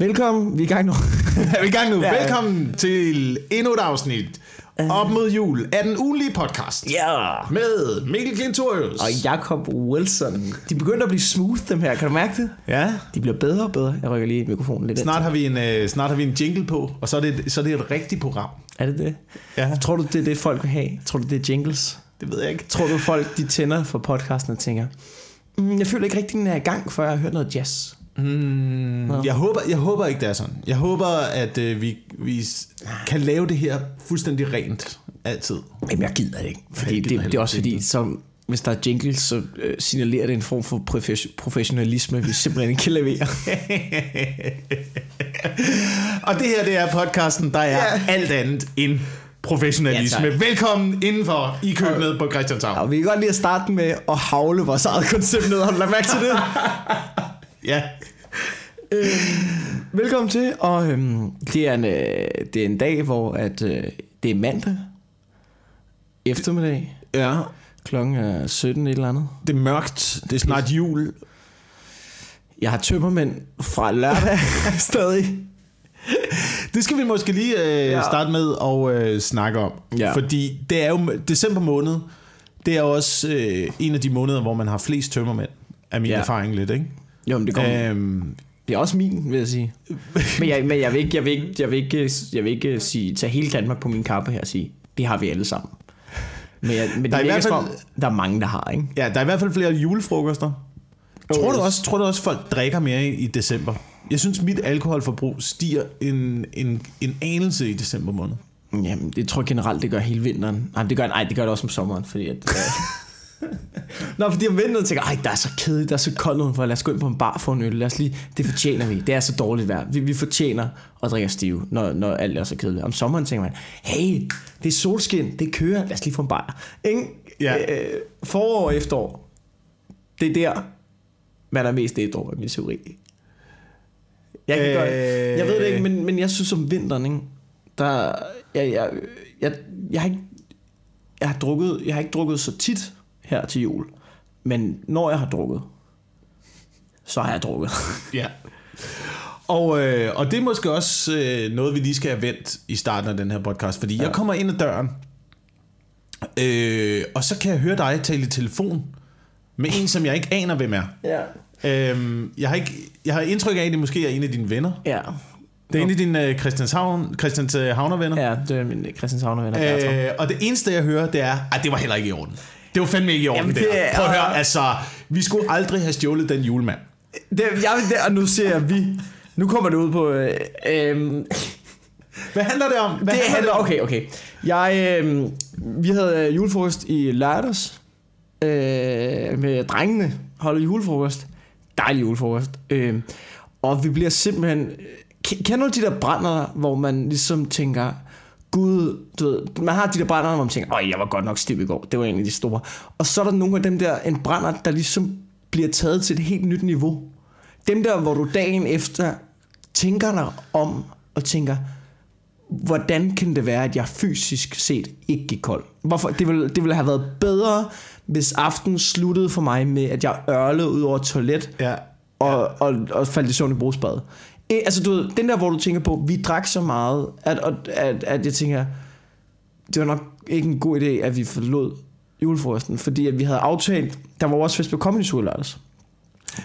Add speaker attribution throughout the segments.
Speaker 1: Velkommen, vi er i gang nu.
Speaker 2: Er vi i gang nu?
Speaker 1: Ja.
Speaker 2: Velkommen til endnu et afsnit op mod jul af den ugenlige podcast.
Speaker 1: ja.
Speaker 2: Med Mikkel Klintorius.
Speaker 1: Og Jacob Wilson. De begynder at blive smooth, dem her. Kan du mærke det?
Speaker 2: Ja.
Speaker 1: De bliver bedre og bedre. Jeg rykker lige mikrofonen lidt
Speaker 2: Snart har, vi en, øh, snart har vi en jingle på, og så er det, så er det et rigtigt program.
Speaker 1: Er det det?
Speaker 2: Ja.
Speaker 1: Tror du, det er det, folk vil have? Tror du, det er jingles?
Speaker 2: Det ved jeg ikke.
Speaker 1: Tror du, folk de tænder for podcasten og tænker, mm, jeg føler ikke rigtig, den er i gang, før jeg har hørt noget jazz.
Speaker 2: Mm, jeg, håber, jeg håber ikke, det er sådan. Jeg håber, at øh, vi, vi kan lave det her fuldstændig rent. Altid.
Speaker 1: Jamen, jeg gider det ikke. Fordi
Speaker 2: jeg
Speaker 1: det, det, er også fordi, så, hvis der er jingles, så øh, signalerer det en form for profes- professionalisme, vi simpelthen ikke kan levere.
Speaker 2: Og det her, det er podcasten, der er
Speaker 1: Ja.
Speaker 2: alt andet end professionalisme.
Speaker 1: Ja, tak.
Speaker 2: Velkommen indenfor i køkkenet på Christianshavn.
Speaker 1: Og vi kan godt lige at starte med at havle vores eget koncept ned. Har du lagt mærke til det?
Speaker 2: Ja.
Speaker 1: Velkommen til, og øhm, det, er en, øh, det er en dag, hvor at, øh, det er mandag eftermiddag.
Speaker 2: Ja.
Speaker 1: Klokken er 17 et eller andet.
Speaker 2: Det er mørkt. Det er snart jul.
Speaker 1: Jeg har tømmermænd fra lørdag stadig.
Speaker 2: Det skal vi måske lige øh,
Speaker 1: Ja.
Speaker 2: starte med at øh, snakke om.
Speaker 1: Ja.
Speaker 2: Fordi det er jo december måned. Det er også øh, en af de måneder, hvor man har flest tømmermænd. Er min
Speaker 1: ja.
Speaker 2: erfaring lidt, ikke?
Speaker 1: Jo, men det kommer.
Speaker 2: Øhm,
Speaker 1: Det er også min, vil jeg sige. Men jeg, men jeg vil ikke, jeg vil ikke, jeg vil ikke, jeg vil ikke sige, tage hele Danmark på min kappe her og sige, det har vi alle sammen. Men, jeg, men det
Speaker 2: Der er
Speaker 1: er
Speaker 2: i hvert fald-
Speaker 1: der er mange, der har, ikke?
Speaker 2: ja, der er i hvert fald flere julefrokoster. Tror du også, tror du også folk drikker mere i, i december? Jeg synes, mit alkoholforbrug stiger en, en, en anelse i december måned.
Speaker 1: Jamen, det tror jeg generelt, det gør hele vinteren. Nej, det gør, nej, det gør det også om sommeren, fordi at... Nå, fordi om vinteren tænker ej, der er så kedeligt, der er så koldt udenfor, lad os gå ind på en bar for en øl, lad os lige, det fortjener vi, det er så dårligt vejr, vi, vi fortjener at drikke stive, når, når alt er så kedeligt. Om sommeren tænker man, hey, det er solskin, det kører, lad os lige få en bar. Ikke?
Speaker 2: Ja.
Speaker 1: Øh, forår og efterår, det er der, man er mest ædru af min teori. Jeg, kan
Speaker 2: Øh.
Speaker 1: godt, jeg ved det ikke, men, men jeg synes om vinteren, ikke? der, jeg, jeg, jeg, jeg, har ikke, jeg, har drukket, jeg har ikke drukket så tit her til jul, men når jeg har drukket, så har jeg drukket.
Speaker 2: Ja. Og, øh, og det er måske også øh, noget, vi lige skal have vendt i starten af den her podcast, fordi ja. jeg kommer ind ad døren, øh, og så kan jeg høre dig tale i telefon med en, som jeg ikke aner, hvem er.
Speaker 1: Ja.
Speaker 2: Øhm, jeg, har ikke, jeg har indtryk af, at det måske er en af dine venner.
Speaker 1: Ja.
Speaker 2: Det er en af dine øh, Christianshavn, Christianshavner venner.
Speaker 1: Ja, det er min Christianshavner venner. Bertram.
Speaker 2: Øh, og det eneste, jeg hører, det er, at det var heller ikke i orden. Det var fandme ikke i orden,
Speaker 1: Jamen,
Speaker 2: det, der.
Speaker 1: er-
Speaker 2: Prøv at høre, altså, vi skulle aldrig have stjålet den julemand.
Speaker 1: Det, jeg, det, og nu ser jeg vi. Nu kommer det ud på... Øh, øh,
Speaker 2: Hvad handler det om? Hvad
Speaker 1: det handler,
Speaker 2: om?
Speaker 1: okay, okay. Jeg, øh, vi havde øh, julefrokost i lørdags øh, med drengene. Holdt julefrokost. Dejlig julefrokost. Øh, og vi bliver simpelthen... Kender du de der brænder, hvor man ligesom tænker... Gud, du ved, man har de der brænder, hvor man tænker, åh, jeg var godt nok stiv i går. Det var en af de store. Og så er der nogle af dem der, en brænder, der ligesom bliver taget til et helt nyt niveau. Dem der, hvor du dagen efter tænker dig om og tænker, hvordan kan det være, at jeg fysisk set ikke gik kold? Hvorfor? Det, ville, det ville have været bedre, hvis aftenen sluttede for mig med, at jeg ørlede ud over et toilet
Speaker 2: Ja.
Speaker 1: og, og, og faldt i søvn i brugsbadet. Øh, altså, du ved, den der, hvor du tænker på, vi drak så meget, at, at, at, at jeg tænker, det var nok ikke en god idé, at vi forlod julefrokosten, fordi at vi havde aftalt, der var også fest på Comedy Zoo lørdags.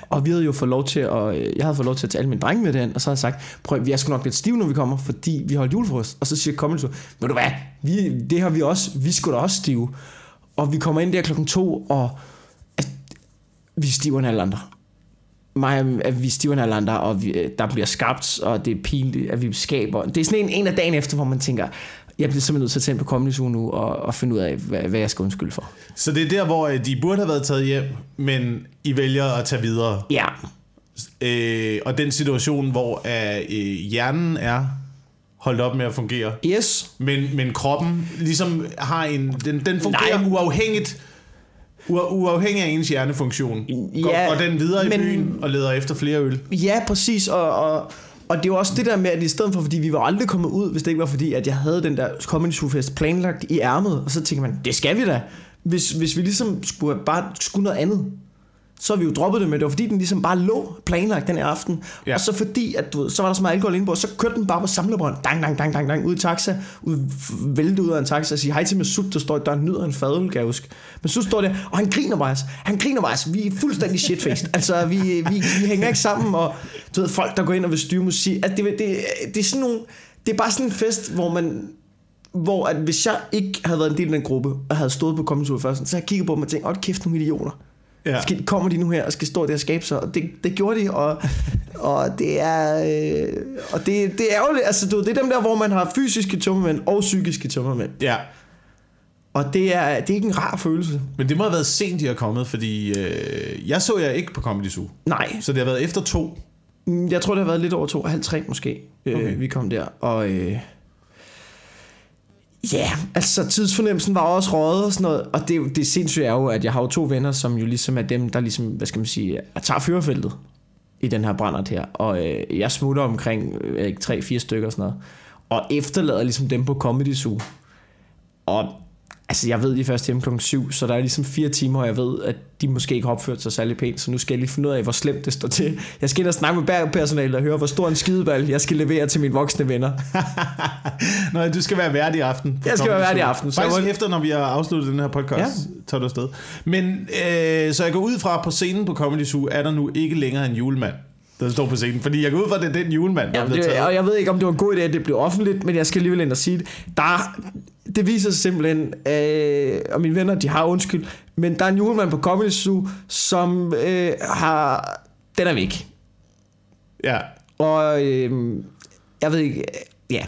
Speaker 1: Og vi havde jo fået lov til at, øh, jeg havde fået lov til at tage alle mine drenge med den, og så havde jeg sagt, prøv, vi er sgu nok lidt stive, når vi kommer, fordi vi holdt julefrokost. Og så siger Comedy Zoo, ved du hvad, vi, det har vi også, vi skulle da også stive. Og vi kommer ind der klokken to, og at, vi er stivere end alle andre mig, at vi er alle andre, og vi, øh, der bliver skabt, og det er pinligt, at vi skaber. Det er sådan en, en af dagen efter, hvor man tænker, jeg bliver simpelthen nødt til at ind på Comedy Zoo nu, og, og finde ud af, hvad, hvad jeg skal undskylde for.
Speaker 2: Så det er der, hvor øh, de burde have været taget hjem, men I vælger at tage videre.
Speaker 1: Ja,
Speaker 2: Øh, og den situation, hvor øh, hjernen er holdt op med at fungere,
Speaker 1: yes.
Speaker 2: men, men kroppen ligesom har en... Den, den fungerer
Speaker 1: Nej.
Speaker 2: uafhængigt ua- uafhængig af ens hjernefunktion. Går,
Speaker 1: Ja,
Speaker 2: går den videre i
Speaker 1: men-
Speaker 2: byen og leder efter flere øl.
Speaker 1: Ja, præcis, og, og, og det er jo også det der med, at i stedet for, fordi vi var aldrig kommet ud, hvis det ikke var fordi, at jeg havde den der Comedy Zoo Fest planlagt i ærmet, og så tænker man, det skal vi da. Hvis, hvis vi ligesom skulle, bare skulle noget andet, så har vi jo droppet det, men det var fordi, den ligesom bare lå planlagt den her aften.
Speaker 2: Ja.
Speaker 1: Og så fordi, at du ved, så var der så meget alkohol inde på, så kørte den bare på samlebånd, dang, dang, dang, dang, dang, ud i taxa, ud, vælte ud af en taxa og sige hej til Masud, der står i døren, nyder en fadøl, kan jeg huske. Masud står der, og han griner bare, altså. han griner bare, altså. vi er fuldstændig shitfaced, altså vi, vi, vi hænger ikke sammen, og du ved, folk der går ind og vil styre musik, at det, det, det er sådan nogle, det er bare sådan en fest, hvor man, hvor at hvis jeg ikke havde været en del af den gruppe, og havde stået på Tour først, så havde jeg kigget på dem og tænkt, åh, kæft nogle idioter.
Speaker 2: Ja.
Speaker 1: Skal, kommer de nu her og skal stå der og skabe sig? Og det, det gjorde de, og, og det er øh, og det, det er ærgerligt. Altså, du, det er dem der, hvor man har fysiske tømmermænd og psykiske tømmermænd.
Speaker 2: Ja.
Speaker 1: Og det er, det er ikke en rar følelse.
Speaker 2: Men det må have været sent, de er kommet, fordi øh, jeg så jer ikke på Comedy Zoo.
Speaker 1: Nej,
Speaker 2: Så det har været efter to.
Speaker 1: Mm, jeg tror, det har været lidt over to, halv tre måske,
Speaker 2: Okay.
Speaker 1: okay. øh, vi kom der. Og øh, ja, altså tidsfornemmelsen var også røget og sådan noget. Og det, det sindssyge er jo, at jeg har jo to venner, som jo ligesom er dem, der ligesom, hvad skal man sige, tager førerfeltet i den her brændert her. Og øh, jeg smutter omkring øh, ikke, tre-fire stykker og sådan noget. Og efterlader ligesom dem på Comedy Zoo. Og altså, jeg ved de er først hjemme klokken 7, så der er ligesom fire timer, og jeg ved, at de måske ikke har opført sig særlig pænt, så nu skal jeg lige finde ud af, hvor slemt det står til. Jeg skal ind og snakke med bærpersonalet og høre, hvor stor en skideball jeg skal levere til mine voksne venner.
Speaker 2: Nej, du skal være vært i aften.
Speaker 1: Jeg skal være vært i aften, så
Speaker 2: Faktisk
Speaker 1: må-
Speaker 2: efter, når vi har afsluttet den her podcast, ja. Tager du afsted. Men øh, så jeg går ud fra, på scenen på Comedy Zoo, er der nu ikke længere en julemand, der står på scenen. Fordi jeg går ud fra, at det er den julemand, der
Speaker 1: Ja, det,
Speaker 2: taget.
Speaker 1: og jeg ved ikke, om det var en god idé, at det blev offentligt, men jeg skal alligevel ind og sige det. Der, det viser sig simpelthen, øh, og mine venner, de har undskyld, men der er en julemand på Comedy Zoo, som øh, har... Den er væk.
Speaker 2: Ja.
Speaker 1: Og øh, jeg ved ikke, ja.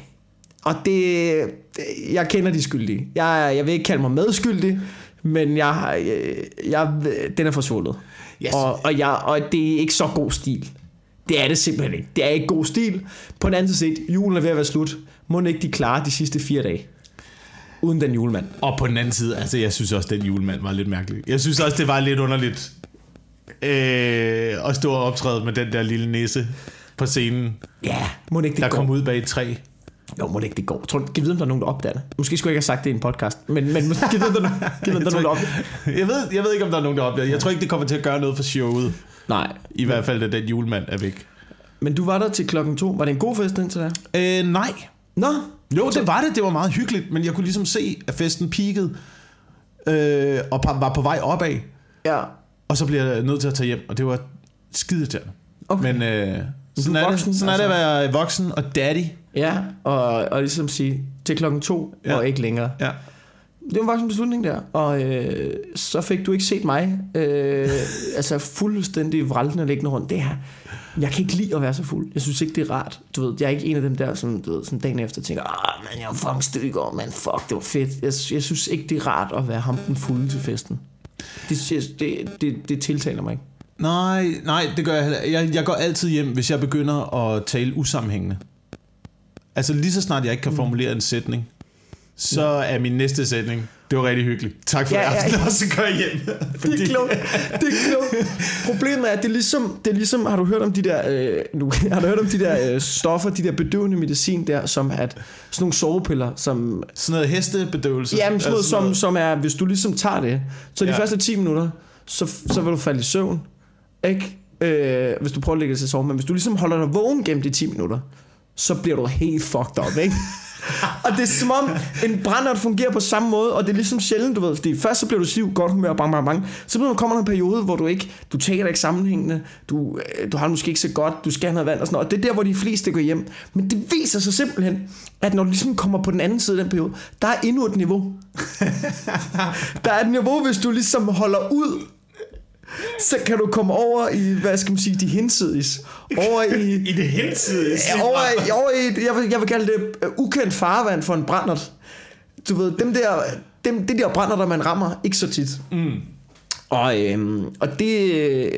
Speaker 1: Og det, jeg kender de skyldige. Jeg, jeg vil ikke kalde mig medskyldig, men jeg, jeg, jeg, den er forsvundet.
Speaker 2: Yes.
Speaker 1: Og, og, jeg, og det er ikke så god stil. Det er det simpelthen ikke. Det er ikke god stil. På den anden side julen er ved at være slut. Må ikke de klare de sidste fire dage. Uden den julemand.
Speaker 2: Og på den anden side, altså jeg synes også, at den julemand var lidt mærkelig. Jeg synes også, det var lidt underligt øh, at stå og optræde med den der lille nisse på scenen,
Speaker 1: Ja, må ikke det
Speaker 2: der
Speaker 1: går.
Speaker 2: kom ud bag et træ.
Speaker 1: Jo, må det ikke det går. Tror, du- vide, om der er nogen, der opdager det? Måske skulle jeg ikke have sagt det i en podcast. Men, men måske kan vide, om der, er kan vide, om der er nogen, der opdager det.
Speaker 2: Jeg ved, jeg ved ikke, om der er nogen, der opdager. Jeg tror ikke, det kommer til at gøre noget for showet.
Speaker 1: Nej.
Speaker 2: I hvert fald, da den julemand er væk.
Speaker 1: Men du var der til klokken to. Var det en god fest indtil da?
Speaker 2: Øh, nej.
Speaker 1: Nå,
Speaker 2: Jo, det var det. Det var meget hyggeligt, men jeg kunne ligesom se, at festen peakede øh, og var på vej opad.
Speaker 1: ja.
Speaker 2: Og så bliver jeg nødt til at tage hjem, og det var skideirriterende.
Speaker 1: Okay.
Speaker 2: Men øh, sådan,
Speaker 1: er voksen,
Speaker 2: det, sådan er det at
Speaker 1: altså.
Speaker 2: være voksen og daddy.
Speaker 1: Ja, og, og ligesom sige, til klokken to,
Speaker 2: Ja.
Speaker 1: og ikke længere.
Speaker 2: Ja.
Speaker 1: Det var en beslutning der. Og øh, så fik du ikke set mig. Øh, altså fuldstændig vraltende liggende rundt. Det her. Jeg kan ikke lide at være så fuld. Jeg synes ikke, det er rart. Du ved, jeg er ikke en af dem der, som, du ved, som dagen efter tænker, ah, man, jeg var fucking går, man, fuck, det var fedt. Jeg, jeg synes ikke, det er rart at være ham den fulde til festen. Det, det, det, det, det tiltaler mig ikke.
Speaker 2: Nej, nej, det gør jeg heller jeg, jeg går altid hjem, hvis jeg begynder at tale usammenhængende. Altså lige så snart jeg ikke kan formulere en sætning, så er min næste sætning, det var rigtig hyggeligt. Tak for
Speaker 1: Ja,
Speaker 2: ja,
Speaker 1: ja,
Speaker 2: og så går jeg hjem.
Speaker 1: Det er klogt. Det er klogt. Problemet er, at det er ligesom, det er ligesom har du hørt om de der, øh, nu, har du hørt om de der øh, stoffer, de der bedøvende medicin der, som at sådan nogle sovepiller, som,
Speaker 2: Sådan noget hestebedøvelse.
Speaker 1: jamen sådan noget,
Speaker 2: Altså
Speaker 1: som, som er, hvis du ligesom tager det, så de
Speaker 2: ja.
Speaker 1: første 10 minutter, så, så vil du falde i søvn, ikke? Øh, hvis du prøver at lægge dig til at sove, men hvis du ligesom holder dig vågen gennem de 10 minutter, så bliver du helt fucked up, ikke? Og det er som om en brændert fungerer på samme måde, og det er ligesom sjældent, du ved, fordi først så bliver du siv, godt humør, bang, bang, bang. Så kommer der en periode, hvor du ikke, du taler ikke sammenhængende, du, øh, du har det måske ikke så godt, du skal have noget vand og sådan noget, og det er der, hvor de fleste går hjem. Men det viser sig simpelthen, at når du ligesom kommer på den anden side af den periode, der er endnu et niveau. der er et niveau, hvis du ligesom holder ud, så kan du komme over i, hvad skal man sige, de hinsides. Over i,
Speaker 2: I det hensides.
Speaker 1: Ja, over, i- over i, jeg vil, jeg vil kalde det øh, ukendt farvand for en brændert. Du ved, dem der, dem, det der brænder, der man rammer, ikke så tit.
Speaker 2: Mm.
Speaker 1: Og, øhm, og det,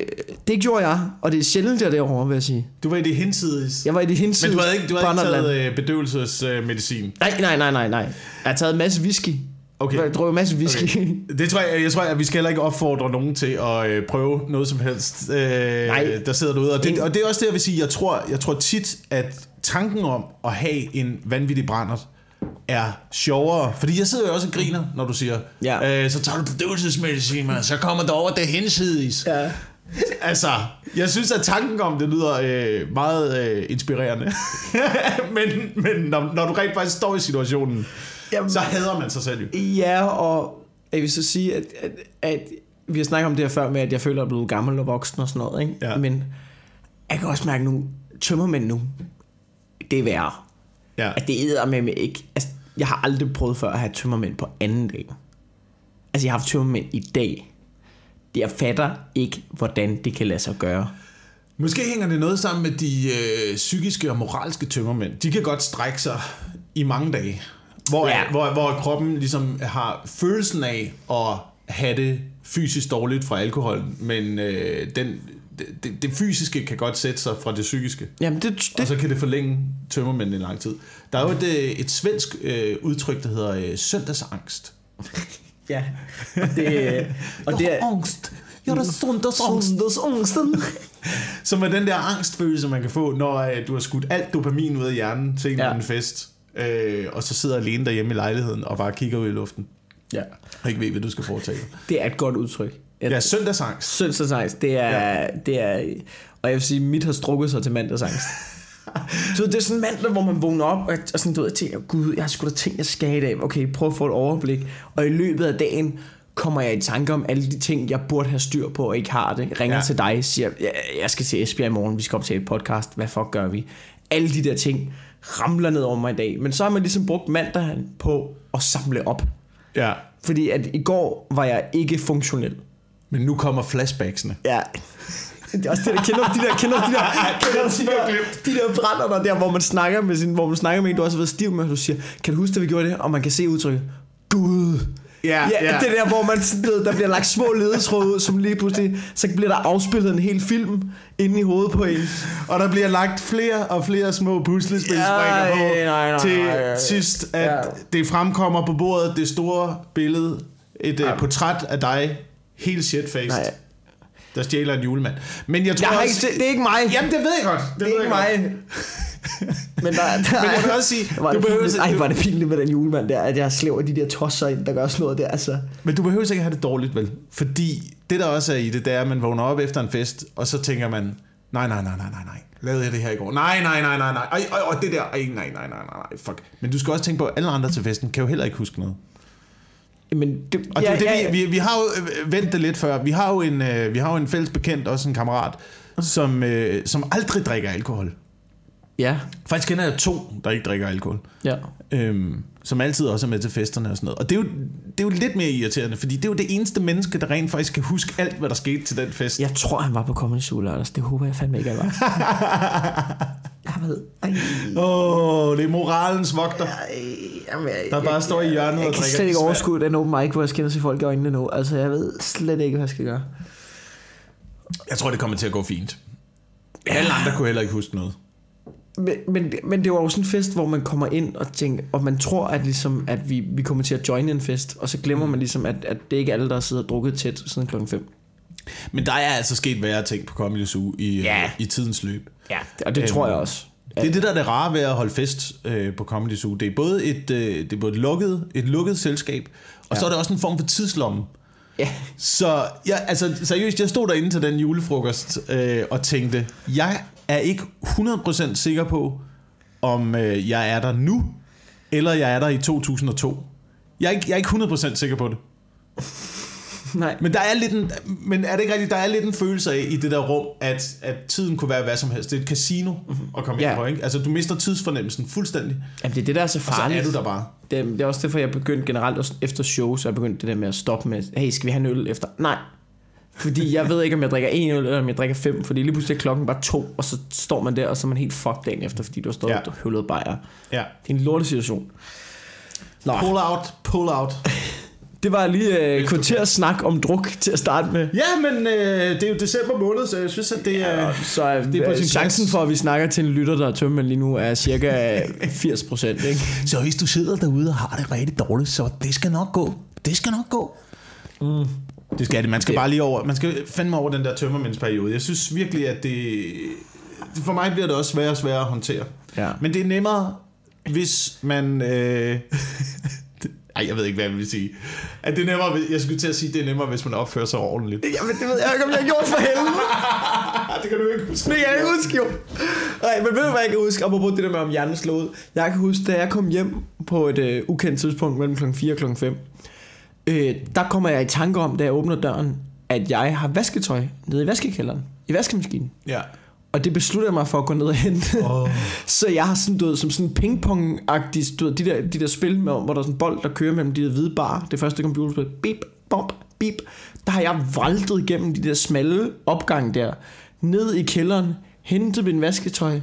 Speaker 1: det gjorde jeg, og det er sjældent, jeg er derovre, vil jeg sige.
Speaker 2: Du var i det hensides.
Speaker 1: Jeg var i de
Speaker 2: Men
Speaker 1: hinsides
Speaker 2: du havde ikke, du havde ikke taget øh, bedøvelsesmedicin.
Speaker 1: Nej, nej, nej, nej, nej. Jeg har taget en masse whisky.
Speaker 2: Okay.
Speaker 1: Jeg drog en masse whisky. Okay.
Speaker 2: Det tror jeg, jeg tror, at vi skal heller ikke opfordre nogen til at øh, prøve noget som helst, øh,
Speaker 1: Nej.
Speaker 2: der sidder derude. Og det, og det er også det, jeg vil sige. Jeg tror, jeg tror tit, at tanken om at have en vanvittig brændert er sjovere. Fordi jeg sidder jo også og griner, når du siger,
Speaker 1: Ja.
Speaker 2: øh, så tager du bedøvelsesmedicin, man, så kommer der over det hensides.
Speaker 1: ja.
Speaker 2: Altså, jeg synes, at tanken om det lyder øh, meget øh, inspirerende. men men når, når du rent faktisk står i situationen,
Speaker 1: Jamen,
Speaker 2: så hader man sig selv jo.
Speaker 1: Ja, og jeg vil så sige, at, at, at vi har snakket om det her før med, at jeg føler, at jeg er blevet gammel og voksen og sådan noget. Ikke?
Speaker 2: Ja.
Speaker 1: Men jeg kan også mærke nu, tømmermænd nu, det er værre.
Speaker 2: Ja.
Speaker 1: At det æder med mig ikke. Altså, jeg har aldrig prøvet før at have tømmermænd på anden dag. Altså, jeg har haft tømmermænd i dag. Jeg fatter ikke, hvordan det kan lade sig gøre.
Speaker 2: Måske hænger det noget sammen med de øh, psykiske og moralske tømmermænd. De kan godt strække sig i mange dage. Hvor,
Speaker 1: Ja.
Speaker 2: hvor, hvor kroppen ligesom har følelsen af at have det fysisk dårligt fra alkohol, men øh, den, det, det fysiske kan godt sætte sig fra det psykiske.
Speaker 1: Jamen, det,
Speaker 2: Og
Speaker 1: det,
Speaker 2: så kan det forlænge tømmermændene i lang tid. Der er jo et, øh, et svensk øh, udtryk, der hedder øh, søndagsangst.
Speaker 1: ja. Og det, og det er...
Speaker 2: angst. Jeg har søndagsangst.
Speaker 1: Søndagsangsten.
Speaker 2: Som er den der angstfølelse, man kan få, når øh, du har skudt alt dopamin ud af hjernen til en
Speaker 1: Ja.
Speaker 2: anden fest, øh, og så sidder alene derhjemme i lejligheden og bare kigger ud i luften,
Speaker 1: Ja.
Speaker 2: og ikke ved, hvad du skal foretage.
Speaker 1: Det er et godt udtryk. Jeg,
Speaker 2: Ja, søndagsangst.
Speaker 1: Søndagsangst, det er, ja. det er... Og jeg vil sige, mit har strukket sig til mandagsangst. Så det er sådan en mandag, hvor man vågner op, og, og sådan, du ved, jeg tænker, gud, jeg har sgu da ting, jeg skal i dag. Okay, prøv at få et overblik. Og i løbet af dagen kommer jeg i tanke om alle de ting, jeg burde have styr på, og ikke har det. Ringer
Speaker 2: ja.
Speaker 1: til dig, siger, jeg, jeg skal til Esbjerg i morgen, vi skal op til et podcast, hvad fuck gør vi? Alle de der ting ramler ned over mig i dag. Men så har man ligesom brugt mandagen på at samle op.
Speaker 2: Ja.
Speaker 1: Fordi at i går var jeg ikke funktionel.
Speaker 2: Men nu kommer flashbacksene.
Speaker 1: Ja. Det er også det, der kender de der, kender de der, kender de der, de der brænder der, der, hvor man snakker med sin, hvor man snakker med en, du også har været stiv med, og du siger, kan du huske, at vi gjorde det? Og man kan se udtrykket, Gud.
Speaker 2: Ja,
Speaker 1: ja,
Speaker 2: ja.
Speaker 1: det der, hvor man, der bliver lagt små ledetråde som lige pludselig, så bliver der afspillet en hel film inde i hovedet på en.
Speaker 2: Og der bliver lagt flere og flere små puslespilsbrikker
Speaker 1: Ja,
Speaker 2: på,
Speaker 1: nej, nej,
Speaker 2: til
Speaker 1: nej.
Speaker 2: sidst, at
Speaker 1: Ja.
Speaker 2: det fremkommer på bordet, det store billede, et
Speaker 1: Ja.
Speaker 2: uh, portræt af dig, helt shitfaced,
Speaker 1: Nej.
Speaker 2: Der stjæler en julemand. Men jeg tror
Speaker 1: Jeg har ikke, det, det er ikke mig.
Speaker 2: Jamen, det ved jeg godt.
Speaker 1: det er
Speaker 2: ved
Speaker 1: ikke mig. Men, der, der,
Speaker 2: Men jeg vil også sige,
Speaker 1: var
Speaker 2: du
Speaker 1: det
Speaker 2: behøver,
Speaker 1: pinligt. Ej, var det pinligt med den julemand der, at jeg slæver de der tosser ind, der gør sådan noget der, altså.
Speaker 2: men du behøver ikke have det dårligt, vel? Fordi det, der også er i det, det er, at man vågner op efter en fest, og så tænker man, nej, nej, nej, nej, nej, nej. Lavede jeg det her i går? Nej, nej, nej, nej, nej. Ej, ej, ej, det der. Ej, nej, nej, nej, nej, nej. Fuck. Men du skal også tænke på, at alle andre til festen kan jo heller ikke huske noget.
Speaker 1: Men det,
Speaker 2: Og ja, det, er det, vi, vi, vi har jo øh, vendt det lidt før. Vi har jo en, øh, vi har jo en fælles bekendt, også en kammerat, som, øh, som aldrig drikker alkohol.
Speaker 1: Ja,
Speaker 2: Faktisk kender jeg to, der ikke drikker alkohol.
Speaker 1: ja.
Speaker 2: Øhm, som altid også er med til festerne og sådan noget. Og det er, jo, det er jo lidt mere irriterende, fordi det er jo det eneste menneske, der rent faktisk kan huske alt, hvad der skete til den fest.
Speaker 1: Jeg tror, han var på Comedy Zoo lørdags. Det håber jeg fandme ikke, han var. jeg ved.
Speaker 2: Åh, oh, det er moralens vogter.
Speaker 1: ej, jamen, jeg,
Speaker 2: Der bare står i hjørnet
Speaker 1: jeg,
Speaker 2: og
Speaker 1: jeg kan
Speaker 2: drikker
Speaker 1: slet ikke overskue den open mic, hvor jeg og se folk i øjnene nu. Altså, jeg ved slet ikke, hvad jeg skal gøre.
Speaker 2: Jeg tror, det kommer til at gå fint. Alle andre kunne heller ikke huske noget.
Speaker 1: Men, men, men det var jo sådan en fest, hvor man kommer ind og tænker, og man tror, at, ligesom, at vi, vi kommer til at joine en fest, og så glemmer man ligesom, at, at det ikke er alle, der sidder og drukket tæt siden klokken 5.
Speaker 2: Men der er altså sket værre ting på Comedy Zoo i,
Speaker 1: Ja.
Speaker 2: øh, i tidens løb.
Speaker 1: Ja, og det
Speaker 2: Øhm,
Speaker 1: tror jeg også.
Speaker 2: Det er det, der er det rare ved at holde fest øh, på Comedy Zoo. Det er både et, øh, det er både et, lukket, et lukket selskab, og ja. så er det også en form for tidslomme.
Speaker 1: Ja.
Speaker 2: Så jeg, altså, seriøst, jeg stod derinde til den julefrokost øh, og tænkte, jeg er ikke 100% sikker på, om øh, jeg er der nu, eller jeg er der i 2002. Jeg er ikke, jeg er ikke 100% sikker på det.
Speaker 1: Nej.
Speaker 2: Men der er lidt en, men er det ikke rigtigt, der er lidt en følelse af i det der rum, at, at tiden kunne være hvad som helst. Det er et casino at komme
Speaker 1: Ja.
Speaker 2: ind på, ikke? Altså, du mister tidsfornemmelsen fuldstændig,
Speaker 1: Jamen, det er det, der er så
Speaker 2: og så
Speaker 1: farligt.
Speaker 2: er du der bare.
Speaker 1: Det, det er også derfor, jeg begyndte generelt også efter show, så jeg begyndte det der med at stoppe med, hey, skal vi have en øl efter? Nej. Fordi jeg ved ikke, om jeg drikker en øl, eller om jeg drikker fem, fordi lige pludselig er klokken bare to, og så står man der, og så er man helt fucked dagen efter, fordi du har stået
Speaker 2: Ja.
Speaker 1: og høvlet bajer.
Speaker 2: Ja.
Speaker 1: Det er en lorte situation. Nå,
Speaker 2: Pull out, pull out.
Speaker 1: det var lige øh, kvarter snak om druk til at starte med.
Speaker 2: Ja, men øh, det er jo december måned, så jeg synes, at det er...
Speaker 1: Ja, så er,
Speaker 2: det er på
Speaker 1: øh,
Speaker 2: sin
Speaker 1: chancen for, at vi snakker til en lytter, der er tømmermænd lige nu, er cirka 80 procent. Ikke?
Speaker 2: Så hvis du sidder derude og har det rigtig dårligt, så det skal nok gå. Det skal nok gå. Mm. Det skal det. Man skal
Speaker 1: Det-
Speaker 2: bare lige over, man skal fandme over den der tømmermændsperiode. Jeg synes virkelig, at det... For mig bliver det også sværere og sværere at håndtere.
Speaker 1: Ja.
Speaker 2: Men det er nemmere, hvis man... Øh, Ej, jeg ved ikke, hvad jeg vil sige. At det er nemmere, jeg skulle til at sige, at det er nemmere, hvis man opfører sig ordentligt.
Speaker 1: Jamen, det ved jeg ikke, om jeg har gjort for helvede.
Speaker 2: det kan du ikke huske.
Speaker 1: Det kan jeg ikke huske, jo. Nej, men ved du, hvad jeg kan huske? Apropos det der med, om hjernen slog ud. Jeg kan huske, da jeg kom hjem på et øh, ukendt tidspunkt mellem klokken 4 og klokken 5. Øh, der kommer jeg i tanke om, da jeg åbner døren, at jeg har vasketøj nede i vaskekælderen. I vaskemaskinen.
Speaker 2: Ja.
Speaker 1: Og det beslutter jeg mig for at gå ned og hente.
Speaker 2: Åh.
Speaker 1: Så jeg har sådan, du ved, som sådan pingpong-agtigt, du ved, de der, de der spil, med, hvor der er sådan en bold, der kører mellem de der hvide bar. Det første computerspil. Bip, bop, bip. Der har jeg vraltet igennem de der smalle opgang der. Ned i kælderen, hentet min vasketøj,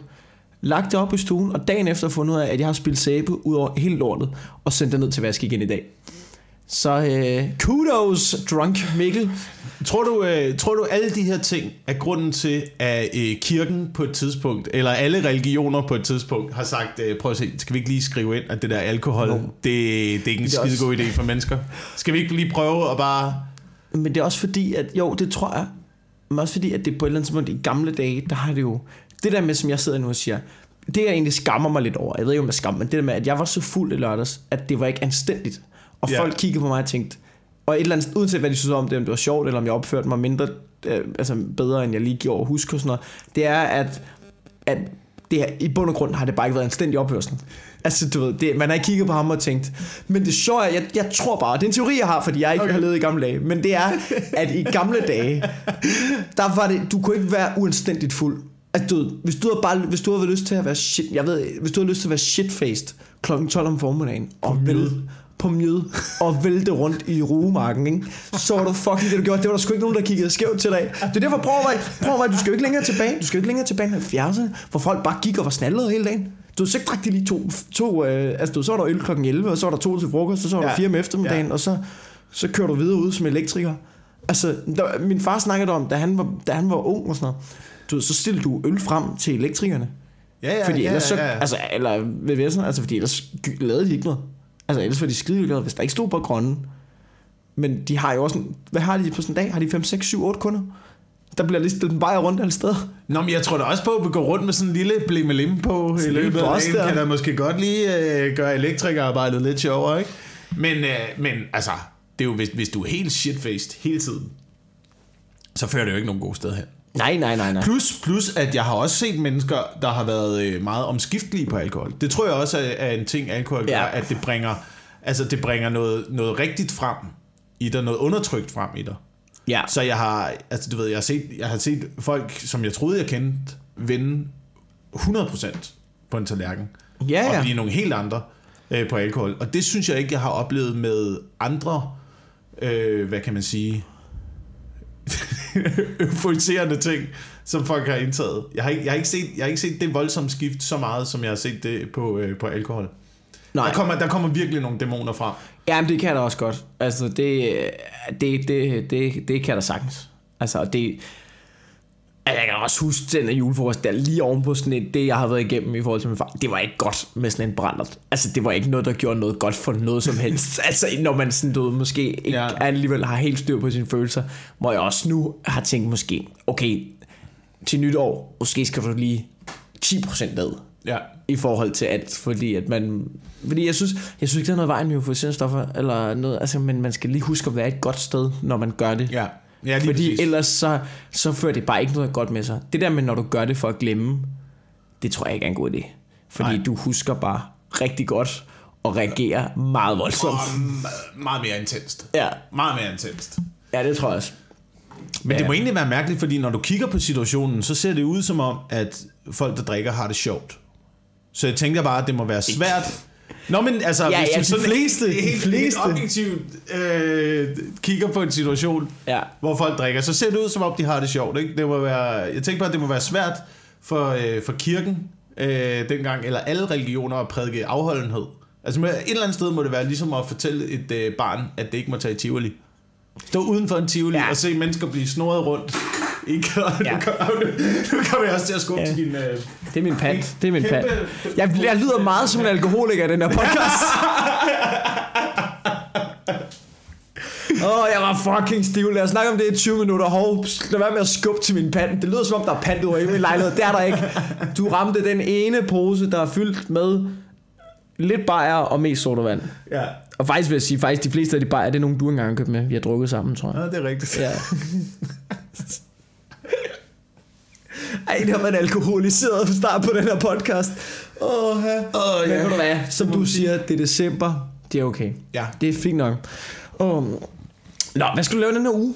Speaker 1: lagt det op i stuen, og dagen efter fundet ud af, at jeg har spillet sæbe ud over hele lortet, og sendt det ned til vask igen i dag. Så øh, kudos, drunk Mikkel.
Speaker 2: Tror du, øh, tror du, alle de her ting er grunden til, at øh, kirken på et tidspunkt, eller alle religioner på et tidspunkt, har sagt, øh, prøv at se, skal vi ikke lige skrive ind, at det der alkohol,
Speaker 1: Jo.
Speaker 2: det, det er ikke en
Speaker 1: Det
Speaker 2: skide
Speaker 1: også-
Speaker 2: god idé for mennesker? Skal vi ikke lige prøve at bare...
Speaker 1: Men det er også fordi, at jo, det tror jeg, men også fordi, at det på et eller andet tidspunkt i gamle dage, der har det jo, det der med, som jeg sidder nu og siger, det jeg egentlig skammer mig lidt over, jeg ved ikke om jeg skammer, men det der med, at jeg var så fuld i lørdags, at det var ikke anstændigt. Og
Speaker 2: Ja.
Speaker 1: folk kiggede på mig og tænkte, og et eller andet, uanset hvad de synes om det, om det var sjovt, eller om jeg opførte mig mindre, øh, altså bedre, end jeg lige gjorde at huske og sådan noget, det er, at, at det er, i bund og grund har det bare ikke været anstændig opførsel. Altså, du ved, det, man har ikke kigget på ham og tænkt, men det sjove er, jeg, jeg tror bare, det er en teori, jeg har, fordi jeg ikke okay. har levet i gamle dage, men det er, at i gamle dage, der var det, du kunne ikke være uanstændigt fuld. Altså, du, ved, hvis du havde bare, hvis du havde lyst til at være shit, jeg ved, hvis du havde lyst til at være shitfaced klokken 12 om formiddagen, og vælte, på mjød, og vælte rundt i rugemarken, ikke? så var du fucking det, du gjorde. Det var der sgu ikke nogen, der kiggede skævt til dig. Det er derfor, prøv at være, prøv at være, du skal jo ikke længere tilbage, du skal jo ikke længere tilbage end 70'erne, hvor folk bare gik og var snallet hele dagen. Du så drak de lige to, to øh, altså du, så var der øl klokken 11, og så var der to til frokost, og så var der
Speaker 2: Ja.
Speaker 1: fire om eftermiddagen,
Speaker 2: Ja.
Speaker 1: og så, så kører du videre ud som elektriker. Altså, der, min far snakkede om, da han var, da han var ung og sådan noget, du så stillede du øl frem til elektrikerne.
Speaker 2: Ja,
Speaker 1: Fordi ellers så,
Speaker 2: ja, ja.
Speaker 1: altså, eller VVS'erne, altså fordi ellers lavede de ikke noget. Altså ellers var de skide glade, hvis der ikke stod på grønne. Men de har jo også, en, hvad har de på sådan en dag? Har de 5, 6, 7, 8 kunder? Der bliver lige stillet en bajer rundt alle steder.
Speaker 2: Nå, men jeg tror da også på, at vi går rundt med sådan en lille blimmelim på i
Speaker 1: Sådan
Speaker 2: løbet af dagen,
Speaker 1: der.
Speaker 2: kan da måske godt lige øh, gøre elektrikerarbejdet lidt sjovere, ikke? Men, øh, men altså, det er jo, hvis, hvis du er helt shitfaced hele tiden, så fører det jo ikke nogen gode sted hen.
Speaker 1: Nej, nej, nej, nej.
Speaker 2: Plus, plus, at jeg har også set mennesker, der har været øh, meget omskiftelige på alkohol. Det tror jeg også er, en ting, alkohol gør,
Speaker 1: Ja.
Speaker 2: at det bringer, altså det bringer noget, noget rigtigt frem i dig, noget undertrykt frem i dig.
Speaker 1: Ja.
Speaker 2: Så jeg har, altså du ved, jeg har set, jeg har set folk, som jeg troede, jeg kendte, vinde 100% på en tallerken.
Speaker 1: Ja,
Speaker 2: Og
Speaker 1: ja.
Speaker 2: blive nogle helt andre øh, på alkohol. Og det synes jeg ikke, jeg har oplevet med andre, øh, hvad kan man sige, euforiserende ting, som folk har indtaget. Jeg har ikke, jeg har ikke, set, jeg har ikke set det voldsomme skift så meget, som jeg har set det på, øh, på alkohol.
Speaker 1: Nej.
Speaker 2: Der kommer, der kommer virkelig nogle dæmoner frem.
Speaker 1: Jamen, det kan der også godt. Altså, det, det, det, det, det kan der sagtens. Altså, det... Altså, jeg kan også huske den julefrokost, der lige ovenpå sådan et, det, jeg har været igennem i forhold til min far. Det var ikke godt med sådan en brændert. Altså, det var ikke noget, der gjorde noget godt for noget som helst. altså, når man sådan, du måske ikke
Speaker 2: Ja.
Speaker 1: ja. alligevel har helt styr på sine følelser, hvor jeg også nu har tænkt måske, okay, til nytår, måske skal du lige 10% ned
Speaker 2: Ja.
Speaker 1: i forhold til alt, fordi at man... Fordi jeg synes, jeg synes ikke, der er noget vejen med euforiserende stoffer, eller noget, altså, men man skal lige huske at være et godt sted, når man gør det.
Speaker 2: Ja. Ja,
Speaker 1: fordi
Speaker 2: præcis.
Speaker 1: ellers så, så fører det bare ikke noget godt med sig. Det der med, når du gør det for at glemme, det tror jeg ikke er en god idé. Fordi
Speaker 2: Nej.
Speaker 1: Du husker bare rigtig godt og reagerer meget voldsomt.
Speaker 2: Og meget mere intenst.
Speaker 1: Ja,
Speaker 2: Meget mere intenst.
Speaker 1: ja det tror jeg også.
Speaker 2: Men det
Speaker 1: Ja.
Speaker 2: må egentlig være mærkeligt, fordi når du kigger på situationen, så ser det ud som om, at folk, der drikker, har det sjovt. Så jeg tænker bare, at det må være svært. Nå, men altså,
Speaker 1: Ja,
Speaker 2: hvis
Speaker 1: ja,
Speaker 2: du
Speaker 1: de
Speaker 2: sådan
Speaker 1: fleste, de
Speaker 2: helt, helt
Speaker 1: fleste.
Speaker 2: objektivt øh, kigger på en situation,
Speaker 1: Ja.
Speaker 2: hvor folk drikker, så ser det ud som om, de har det sjovt. Ikke? Det må være, jeg tænker bare, at det må være svært for, øh, for kirken øh, dengang, eller alle religioner at prædike afholdenhed. Altså et eller andet sted må det være ligesom at fortælle et øh, barn, at det ikke må tage i Tivoli. Stå uden for en Tivoli. Ja. og se mennesker blive snoret rundt. Ikke? Og
Speaker 1: Ja.
Speaker 2: Nu kommer nu kommer jeg også til at skubbe
Speaker 1: Ja.
Speaker 2: til din... Øh,
Speaker 1: Det er min pant. Det er min pant. Jeg, jeg lyder meget som en alkoholiker i den her podcast. Åh, oh, jeg var fucking stiv. Lad os snakke om det i 20 minutter. Hov, lad være med at skubbe til min pand. Det lyder som om, der er pant over i min lejlighed. Det er der ikke. Du ramte den ene pose, der er fyldt med lidt bajer og mest sodavand.
Speaker 2: ja.
Speaker 1: Og faktisk vil jeg sige, faktisk de fleste af de bajer, det er nogen, du engang har købt med. Vi har drukket sammen, tror jeg.
Speaker 2: Ja, det er rigtigt.
Speaker 1: Ja. Ej, det har været alkoholiseret start på den her podcast. Åh, ja.
Speaker 2: Åh,
Speaker 1: Men
Speaker 2: ja.
Speaker 1: du hvad, som du siger, det er december. Det er okay.
Speaker 2: Ja.
Speaker 1: Det er fint nok. Um, Nå, hvad skal du lave den her uge?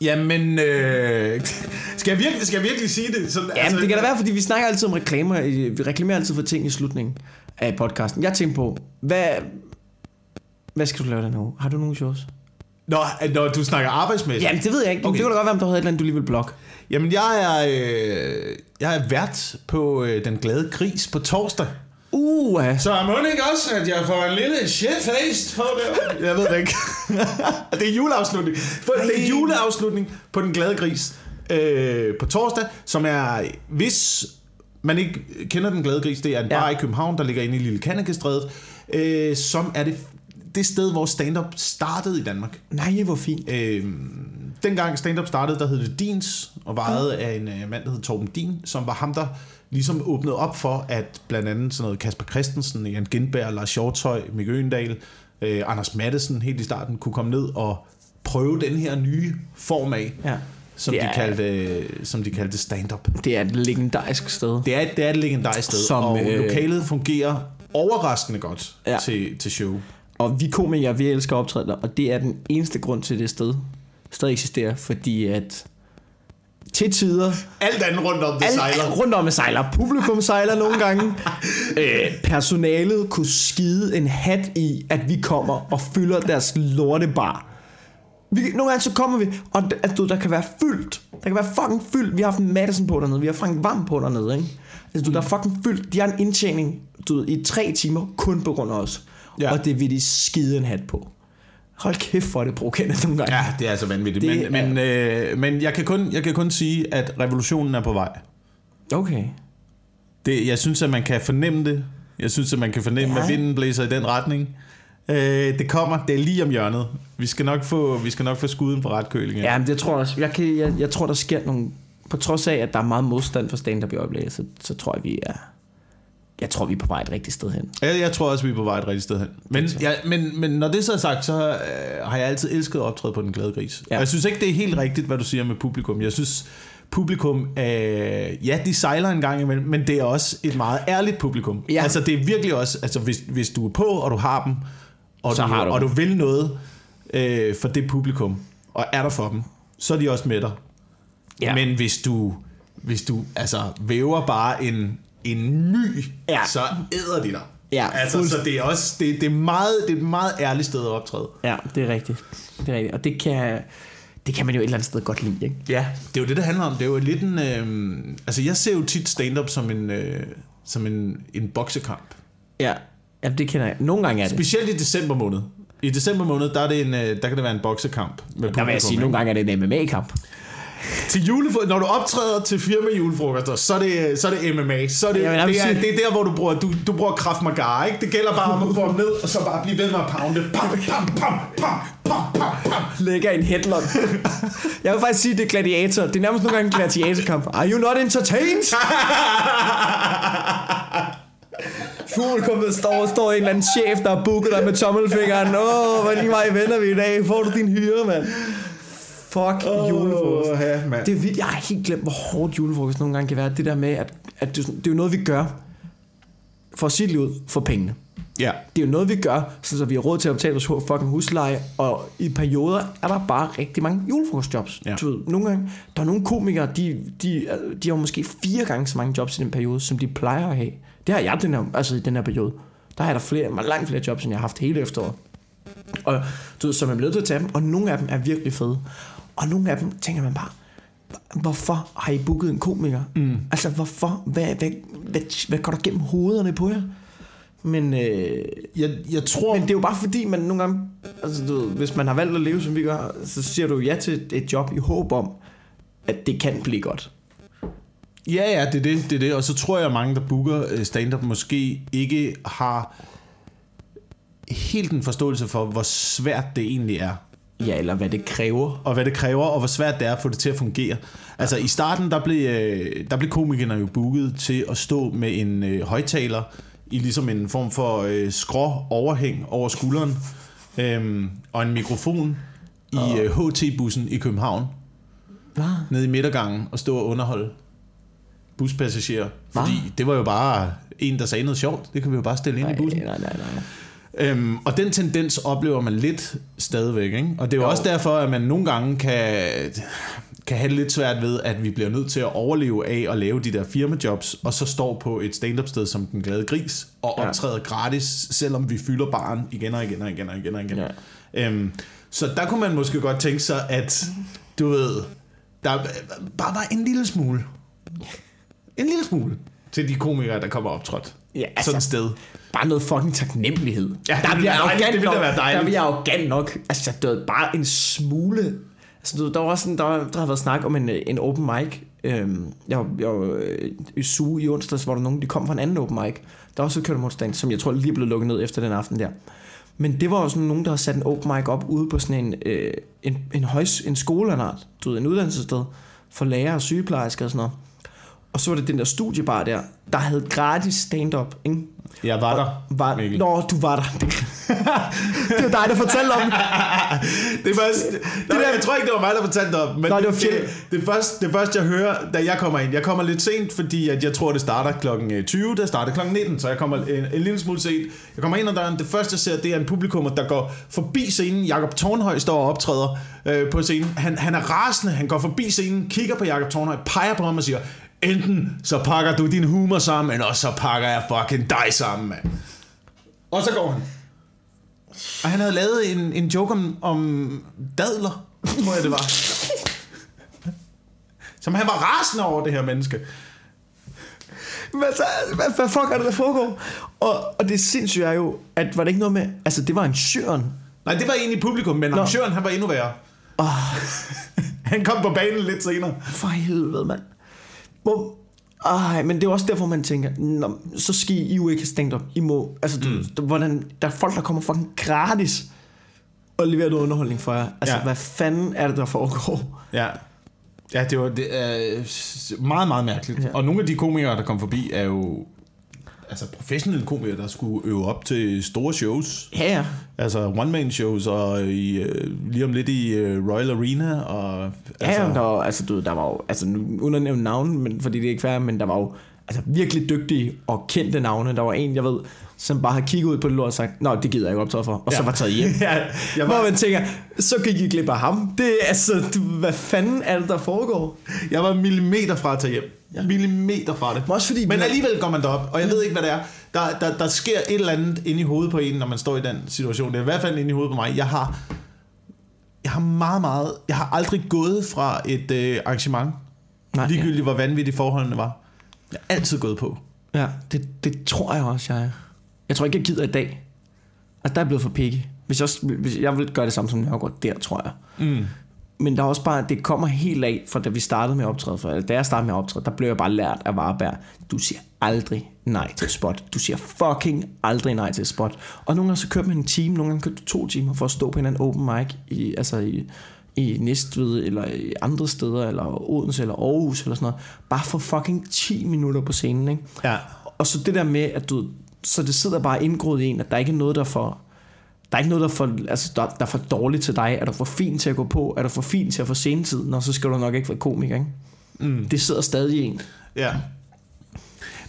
Speaker 2: Jamen, øh, skal, jeg virkelig, skal jeg virkelig sige det? Sådan,
Speaker 1: Ja, altså, det kan da være, fordi vi snakker altid om reklamer. Vi reklamerer altid for ting i slutningen af podcasten. Jeg tænkte på, hvad, hvad skal du lave den her uge? Har du nogle shows?
Speaker 2: Når, når du snakker arbejdsmæssigt?
Speaker 1: Jamen, det ved jeg ikke. Okay. Det kunne da godt være, om du havde et eller andet, du lige vil blokke.
Speaker 2: Jamen, jeg er, øh, jeg er vært på øh, Den Glade Gris på torsdag.
Speaker 1: Uh, ja.
Speaker 2: Så er må ikke også, at jeg får en lille shitfaced på det? Jeg ved det ikke. det er juleafslutning. For Det er juleafslutning på Den Glade Gris øh, på torsdag, som er, hvis man ikke kender Den Glade Gris, det er en
Speaker 1: Ja.
Speaker 2: bar i København, der ligger inde i Lille Kannekestrædet, øh, som er det, det sted, hvor stand-up startede i Danmark.
Speaker 1: Nej, hvor fint.
Speaker 2: Øh, dengang stand-up startede, der hed det Dins, og var ejet af en øh, mand, der hed Torben Din, som var ham, der ligesom åbnede op for, at blandt andet sådan noget Kasper Christensen, Jan Gindberg, Lars Hjortøj, Mikke Øgendal, øh, Anders Mattesen helt i starten kunne komme ned og prøve den her nye form af,
Speaker 1: Ja.
Speaker 2: som,
Speaker 1: Det
Speaker 2: de
Speaker 1: er-
Speaker 2: kaldte, som de kaldte stand-up.
Speaker 1: Det er et legendarisk sted.
Speaker 2: Det er, det er et legendarisk sted,
Speaker 1: Som,
Speaker 2: og
Speaker 1: øh,
Speaker 2: lokalet fungerer overraskende godt
Speaker 1: Ja.
Speaker 2: ja. til, til show.
Speaker 1: Og vi komikere, vi elsker optrædener, og det er den eneste grund til, det sted stadig eksisterer, fordi at til tider,
Speaker 2: Alt andet rundt om det
Speaker 1: alt,
Speaker 2: sejler.
Speaker 1: rundt om sejler, publikum sejler nogle gange, øh, personalet kunne skide en hat i, at vi kommer og fylder deres lortebar. Vi, nogle gange så kommer vi, og at, du, der kan være fyldt. Der kan være fucking fyldt. Vi har haft Madison på dernede, vi har Frank Vam på dernede, ikke? Altså, du, der er fucking fyldt. De har en indtjening du, i tre timer, kun på grund af os. Ja. Og det vil de skide en hat på. Hold kæft for det provokerende nogle gange.
Speaker 2: Ja, det er altså vanvittigt.
Speaker 1: Det
Speaker 2: men men, øh, men jeg, kan kun, jeg kan kun sige, at revolutionen er på vej.
Speaker 1: Okay.
Speaker 2: Det, jeg synes, at man kan fornemme det. Jeg synes, at man kan fornemme,
Speaker 1: ja.
Speaker 2: at vinden blæser i den retning. Øh, det kommer, det er lige om hjørnet. Vi skal nok få, vi skal nok få skuden på ret køling.
Speaker 1: Ja, men det tror jeg også. Jeg, kan, jeg, jeg tror, der sker nogle... På trods af, at der er meget modstand for stand-up i øjeblikket, så, så tror jeg, vi er... Jeg tror, vi er på vej et rigtigt sted hen.
Speaker 2: Jeg, jeg tror også, vi er på vej et rigtigt sted hen. Men, ja, men, men når det så er sagt, så øh, har jeg altid elsket at optræde på Den Glade Gris.
Speaker 1: Ja.
Speaker 2: Og jeg synes ikke, det er helt rigtigt, hvad du siger med publikum. Jeg synes, publikum, øh, ja, de sejler en gang imellem, men det er også et meget ærligt publikum.
Speaker 1: Ja.
Speaker 2: Altså, det er virkelig også, altså, hvis, hvis du er på, og du har dem, og,
Speaker 1: Så
Speaker 2: du,
Speaker 1: har du
Speaker 2: og du vil noget øh, for det publikum, og er der for dem, så er de også med dig.
Speaker 1: Ja.
Speaker 2: Men hvis du, hvis du altså, væver bare en, en my,
Speaker 1: Ja.
Speaker 2: så æder de dig.
Speaker 1: Ja,
Speaker 2: altså, så det er også det, det, er meget, det er et meget ærligt sted at optræde.
Speaker 1: Ja, det er rigtigt. Det er rigtigt. Og det kan, det kan man jo et eller andet sted godt lide, ikke?
Speaker 2: Ja, det er jo det, det handler om. Det er jo lidt en... Øh, altså, jeg ser jo tit stand-up som en, øh, som en, en boksekamp.
Speaker 1: Ja. Ja, det kender jeg. Nogle gange er det.
Speaker 2: Specielt i december måned. I december måned, der, er det en, øh, der kan det være en boksekamp. Med
Speaker 1: Der vil jeg sige, nogle gange er det en MMA-kamp.
Speaker 2: Til julefro- når du optræder til firma julefrokoster, så er det, så er det MMA. Så er det,
Speaker 1: Jamen,
Speaker 2: det, er, det er der, hvor du bruger, du, du bruger kraft magar, ikke? Det gælder bare om at få ham ned, og så bare blive ved med at pounde. Pam, pam, pam, pam, pam, pam, pam.
Speaker 1: Lægger en headlock. jeg vil faktisk sige, det er gladiator. Det er nærmest nogle gange en gladiatorkamp. Are you not entertained? Publikummet står, står en eller anden chef, der har booket dig med tommelfingeren. Åh, oh, hvordan vej vender vi i dag? Får du din hyre, mand? Fuck oh, julefrokost.
Speaker 2: Ja, mand.
Speaker 1: Det er vildt. Jeg har helt glemt, hvor hårdt julefrokost nogle gange kan være. Det der med, at, at det, det er jo noget, vi gør for sit liv ud for pengene.
Speaker 2: Ja.
Speaker 1: Det er jo noget, vi gør, så vi har råd til at betale vores fucking husleje, og i perioder er der bare rigtig mange julefrokostjobs.
Speaker 2: Ja.
Speaker 1: Du ved, nogle gange, der er nogle komikere, de, de, de har måske fire gange så mange jobs i den periode, som de plejer at have. Det har jeg den her, altså i den her periode. Der har jeg der flere, langt flere jobs, end jeg har haft hele efteråret. Og du ved, så man bliver nødt til at tage dem, og nogle af dem er virkelig fede. Og nogle af dem tænker man bare, hvorfor har I booket en komiker? Mm. Altså, hvorfor? Hvad, hvad, hvad, hvad går der gennem hovederne på jer? Men, øh,
Speaker 2: Jeg, jeg tror...
Speaker 1: men det er jo bare fordi, man nogle gange, altså du ved, hvis man har valgt at leve, som vi gør, så siger du ja til et job i håb om, at det kan blive godt.
Speaker 2: Ja, ja, det er det, det er det. Og så tror jeg, at mange, der booker øh, stand-up, måske ikke har helt en forståelse for, hvor svært det egentlig er.
Speaker 1: Ja, eller hvad det kræver.
Speaker 2: Og hvad det kræver, og hvor svært det er at få det til at fungere. Altså i starten, der blev, øh, der blev komikerne jo booket til at stå med en øh, højtaler i ligesom en form for øh, skrå overhæng over skulderen, øhm, og en mikrofon i øh, HT-bussen i København,
Speaker 1: Hvad?
Speaker 2: nede i midtergangen, og stå og underholde buspassagerer. Fordi det var jo bare en, der sagde noget sjovt. Det kan vi jo bare stille ind i
Speaker 1: Nej,
Speaker 2: bussen.
Speaker 1: nej, nej, nej.
Speaker 2: Øhm, og den tendens oplever man lidt stadigvæk, ikke? Og det er jo,
Speaker 1: Jo.
Speaker 2: også derfor, at man nogle gange kan, kan have det lidt svært ved, at vi bliver nødt til at overleve af at lave de der firmajobs, og så står på et stand-up sted som Den Glade Gris, og
Speaker 1: Ja.
Speaker 2: optræder gratis, selvom vi fylder baren igen og igen og igen og igen og igen.
Speaker 1: Ja.
Speaker 2: Øhm, så der kunne man måske godt tænke sig, at du ved, der bare var en lille smule, en lille smule til de komikere, der kommer optrådt.
Speaker 1: Ja,
Speaker 2: Altså, Sådan et sted.
Speaker 1: bare noget fucking taknemmelighed.
Speaker 2: Ja, det
Speaker 1: der bliver arrogant
Speaker 2: Det ville
Speaker 1: nok.
Speaker 2: være dejligt.
Speaker 1: Der bliver arrogant nok. Altså, det var bare en smule... Altså, du, der var også sådan, der, var, der har været snak om en, øh, en open mic. Øhm, jeg, var, jeg var øh, i Suge i onsdags, hvor der nogen, de kom fra en anden open mic. Der var også kørt modstand, som jeg tror lige blevet lukket ned efter den aften der. Men det var sådan nogen, der har sat en open mic op ude på sådan en, øh, en, en, højs, en skoleanart, du ved, en uddannelsessted for lærer og sygeplejersker og sådan noget. Og så var det den der studiebar der, der havde gratis stand-up, ikke?
Speaker 2: Jeg var der,
Speaker 1: Var,
Speaker 2: Mikkel.
Speaker 1: Nå, du var der. Det, det var dig, der fortalte om det.
Speaker 2: Er først, det der, jeg tror ikke, det var mig, der fortalte op, men
Speaker 1: Nå, det var
Speaker 2: det,
Speaker 1: Fjell.
Speaker 2: det, det, første, det første, jeg hører, da jeg kommer ind, jeg kommer lidt sent, fordi at jeg tror, det starter klokken 20, det starter klokken 19, så jeg kommer en, en lille smule sent. Jeg kommer ind ad døren, det første, jeg ser, det er en publikum, der går forbi scenen. Jakob Tornhøj står og optræder øh, på scenen. Han, han er rasende, han går forbi scenen, kigger på Jakob Tornhøj, peger på ham og siger, enten så pakker du din humor sammen, eller så pakker jeg fucking dig sammen, mand. Og så går han. Og han havde lavet en, en joke om, om dadler, tror jeg det var. Som han var rasende over det her menneske.
Speaker 1: Hvad, så, hvad, hvad fuck er det, der foregår? Og, og det sindssyge er jo, at var det ikke noget med... Altså, det var en syren.
Speaker 2: Nej, det var egentlig publikum, men arrangøren, han var endnu værre.
Speaker 1: Oh,
Speaker 2: Han kom på banen lidt senere.
Speaker 1: for helvede, mand. Hvor, ej, men det er også derfor, man tænker, Nå, så skal I jo ikke have stand-up. I må, altså, du, mm. hvordan, der er folk, der kommer fucking gratis og leverer noget underholdning for jer. Altså,
Speaker 2: Ja.
Speaker 1: hvad fanden er det, der foregår?
Speaker 2: Ja. Ja, det var det er meget, meget mærkeligt. Ja. Og nogle af de komikere, der kom forbi, er jo altså professionelle komikere, der skulle øve op til store shows.
Speaker 1: Ja, ja.
Speaker 2: Altså one-man-shows, og i, øh, lige om lidt i øh, Royal Arena. Og,
Speaker 1: Ja,
Speaker 2: altså,
Speaker 1: altså, der var, altså, du, der var jo, altså, nu- nævne navne, men, fordi det er ikke fair, men der var jo altså, virkelig dygtige og kendte navne. Der var en, jeg ved, som bare har kigget ud på det lort og sagt, nå, det gider jeg ikke optræde for, og ja. så
Speaker 2: Ja.
Speaker 1: var taget hjem.
Speaker 2: ja, jeg
Speaker 1: Hvor
Speaker 2: var,
Speaker 1: man tænker, så gik I glip af ham. Det er altså, du, hvad fanden er det, der foregår?
Speaker 2: jeg var millimeter fra at tage hjem. Ja. Millimeter fra det.
Speaker 1: Men også fordi,
Speaker 2: Men alligevel går man derop, og jeg ved ikke, hvad det er. Der, der, der sker et eller andet inde i hovedet på en, når man står i den situation. Det er i hvert fald inde i hovedet på mig. Jeg har, jeg har meget, meget... Jeg har aldrig gået fra et øh, arrangement.
Speaker 1: Nej,
Speaker 2: ligegyldigt, hvor vanvittige forholdene var. Jeg har altid gået på.
Speaker 1: Ja, det, det tror jeg også, jeg er. Jeg tror ikke, jeg gider i dag. Altså, der er jeg blevet for picky. Hvis jeg, hvis jeg vil gøre det samme som Nørgaard der, tror jeg.
Speaker 2: Mm.
Speaker 1: Men der er også bare, det kommer helt af, fra da vi startede med optræde, for, da jeg startede med optræde, der blev jeg bare lært af Varberg. Du siger aldrig nej til spot. Du siger fucking aldrig nej til spot. Og nogle gange så kørte man en time, nogle gange kørte du to timer for at stå på en eller anden open mic, i, altså i, i Næstved, eller i andre steder, eller Odense, eller Aarhus, eller sådan noget. Bare for fucking 10 minutter på scenen, ikke?
Speaker 2: Ja.
Speaker 1: Og så det der med, at du, så det sidder bare indgroet i en, at der ikke er noget, der er for, der er ikke noget, der er for, altså, der, der er for dårligt til dig. Er du for fin til at gå på? Er du for fin til at få scenetid? Nå, så skal du nok ikke være komiker, ikke?
Speaker 2: Mm.
Speaker 1: Det sidder stadig i en.
Speaker 2: Ja.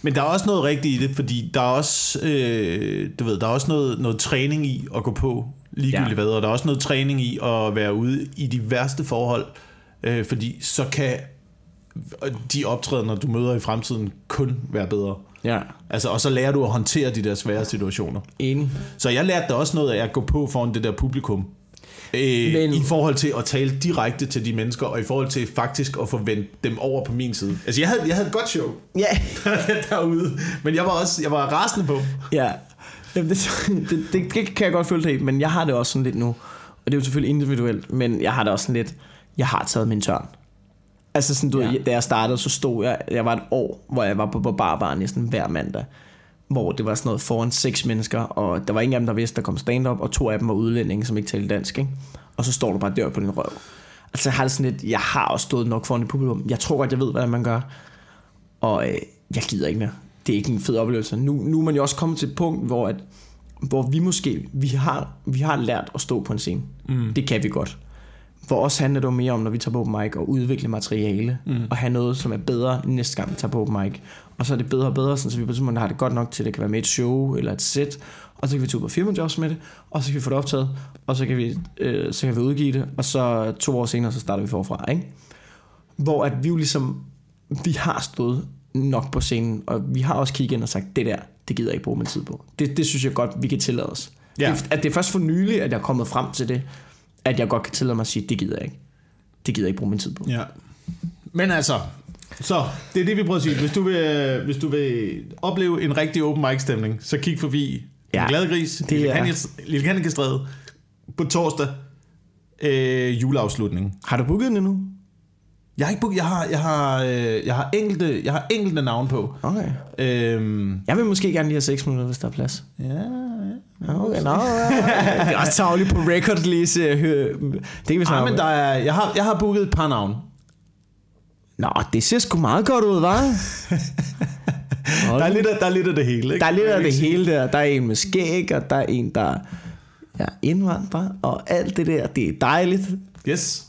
Speaker 2: Men der er også noget rigtigt i det, fordi der er også, øh, du ved, der er også noget, noget træning i at gå på, ligegyldigt
Speaker 1: Ja.
Speaker 2: hvad, og der er også noget træning i at være ude i de værste forhold, øh, fordi så kan de optrædener, du møder i fremtiden, kun være bedre.
Speaker 1: Ja,
Speaker 2: Altså, og så lærer du at håndtere de der svære situationer.
Speaker 1: enig.
Speaker 2: Så jeg lærte da også noget af at gå på foran det der publikum. Øh,
Speaker 1: Men-
Speaker 2: I forhold til at tale direkte til de mennesker, og i forhold til faktisk at få vendt dem over på min side. Altså, jeg havde, jeg havde et godt show
Speaker 1: Ja,
Speaker 2: derude, men jeg var også jeg var rasende på.
Speaker 1: ja. Jamen, det, det, det, det, kan jeg godt føle dig i, men jeg har det også sådan lidt nu. Og det er jo selvfølgelig individuelt, men jeg har det også sådan lidt, jeg har taget min tørn. Altså sådan, du,
Speaker 2: Ja.
Speaker 1: ja. da jeg startede, så stod jeg, jeg var et år, hvor jeg var på, på barbar næsten hver mandag. Hvor det var sådan noget foran seks mennesker, og der var ingen af dem, der vidste, der kom stand-up, og to af dem var udlændinge, som ikke talte dansk, ikke? Og så står du bare der på din røv. Altså jeg har det sådan lidt, jeg har også stået nok foran et publikum. Jeg tror godt, jeg ved, hvordan man gør. Og øh, jeg gider ikke mere. det er ikke en fed oplevelse. Nu, nu er man jo også kommet til et punkt, hvor, at, hvor vi måske, vi har, vi har lært at stå på en scene. Mm. Det kan vi godt. For os handler det jo mere om, når vi tager på open mic, og udvikle materiale, mm. og have noget, som er bedre næste gang, vi tager på open mic. Og så er det bedre og bedre, sådan, så vi på et tidspunkt har det godt nok til, at det kan være med et show eller et set, og så kan vi tage ud på firmajobs med det, og så kan vi få det optaget, og så kan vi, øh, så kan vi udgive det, og så to år senere, så starter vi forfra, ikke? Hvor at vi jo ligesom, vi har stået nok på scenen, og vi har også kigget ind og sagt, det der, det gider jeg ikke bruge min tid på. Det, det synes jeg godt, vi kan tillade os.
Speaker 2: Ja.
Speaker 1: Det, at det er først for nylig, at jeg er kommet frem til det, at jeg godt kan tillade mig at sige, det gider jeg ikke. Det gider jeg ikke bruge min tid på.
Speaker 2: Ja. Men altså, så det er det, vi prøver at sige. Hvis du vil, hvis du vil opleve en rigtig open mic stemning, så kig forbi ja,
Speaker 1: Ja,
Speaker 2: en glad gris,
Speaker 1: det
Speaker 2: Lille
Speaker 1: er-
Speaker 2: Lille Kanikestræde, på torsdag, øh, juleafslutningen.
Speaker 1: Har du booket den endnu?
Speaker 2: Jeg har ikke booket, jeg har, jeg har, øh, jeg har enkelte, jeg har enkelte navn på.
Speaker 1: Okay.
Speaker 2: Øhm,
Speaker 1: Jeg vil måske gerne lige have 6 minutter, hvis der er plads.
Speaker 2: ja, ja.
Speaker 1: Okay, no, det er også tavligt på record lige. Det kan vi
Speaker 2: Ej,
Speaker 1: snakke
Speaker 2: men
Speaker 1: om.
Speaker 2: der er, jeg, har, jeg har booket et par navne.
Speaker 1: Nå, det ser sgu meget godt ud, hva'?
Speaker 2: Der er, lidt af, der er lidt af det hele, ikke?
Speaker 1: der er lidt af det hele der. Der er en med skæg, og der er en, der er indvandrer, og alt det der, det er dejligt.
Speaker 2: Yes.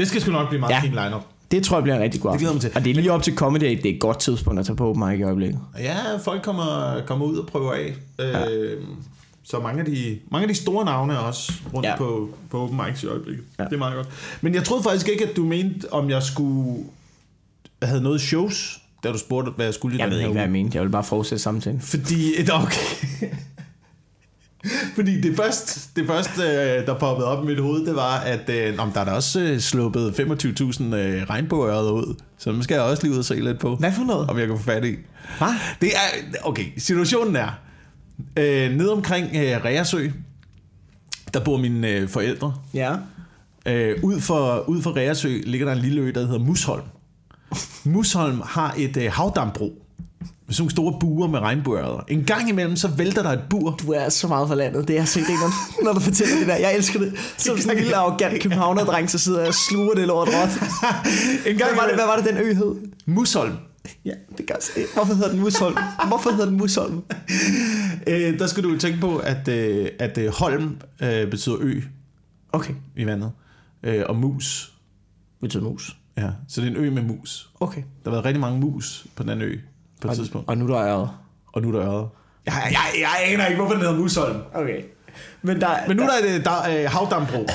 Speaker 2: Det skal sgu nok blive meget
Speaker 1: Ja.
Speaker 2: fin lineup.
Speaker 1: Det tror jeg bliver en rigtig god
Speaker 2: Det
Speaker 1: aften.
Speaker 2: mig til.
Speaker 1: Og det er lige op til comedy, det er et godt tidspunkt at tage på open mic i øjeblikket.
Speaker 2: Ja, folk kommer, kommer ud og prøver af. Ja. Øh, så mange af, de, mange af de store navne er også rundt
Speaker 1: Ja.
Speaker 2: på, på Open Mics i øjeblikket.
Speaker 1: Ja.
Speaker 2: Det er meget godt. Men jeg troede faktisk ikke, at du mente, om jeg skulle havde noget shows, da du spurgte, hvad jeg skulle i
Speaker 1: Jeg ved ikke, hvad
Speaker 2: uge.
Speaker 1: jeg mente. Jeg vil bare fortsætte samtalen.
Speaker 2: Fordi, okay. Fordi det første, det første, øh, der poppede op i mit hoved, det var, at øh, om der er da også øh, sluppet 25.000 øh, regnbueører ud. Så dem skal jeg også lige ud og se lidt på.
Speaker 1: Hvad for noget?
Speaker 2: Om jeg kan få fat i.
Speaker 1: Hvad?
Speaker 2: Det er, okay, situationen er, øh, nede omkring øh, Reersø, der bor mine øh, forældre.
Speaker 1: Ja.
Speaker 2: Øh, ud, for, ud for Reersø ligger der en lille ø, der hedder Musholm. Musholm har et øh, havdambro med sådan store buer med regnbueørder. En gang imellem, så vælter der et bur.
Speaker 1: Du er så meget for landet. Det er så ikke når, når du fortæller det der. Jeg elsker det. Som sådan en lille arrogant københavnerdreng, så sidder jeg og sluger det lort råt.
Speaker 2: En gang
Speaker 1: Hvad var, det, hvad var det, den ø hed?
Speaker 2: Musholm.
Speaker 1: Ja, det kan jeg. Hvorfor hedder den Musholm? Hvorfor hedder den Musholm?
Speaker 2: Øh, der skal du tænke på, at, øh, at øh, Holm øh, betyder ø
Speaker 1: Okay.
Speaker 2: i vandet. Øh, og mus.
Speaker 1: Betyder mus.
Speaker 2: Ja, så det er en ø med mus.
Speaker 1: Okay.
Speaker 2: Der har været rigtig mange mus på den ø på et
Speaker 1: Og,
Speaker 2: tidspunkt.
Speaker 1: og nu der er
Speaker 2: Og nu er der ørder. Jeg, jeg, jeg aner ikke, hvorfor den hedder Musholm.
Speaker 1: Okay. Men der,
Speaker 2: Men nu der er det der er havdambro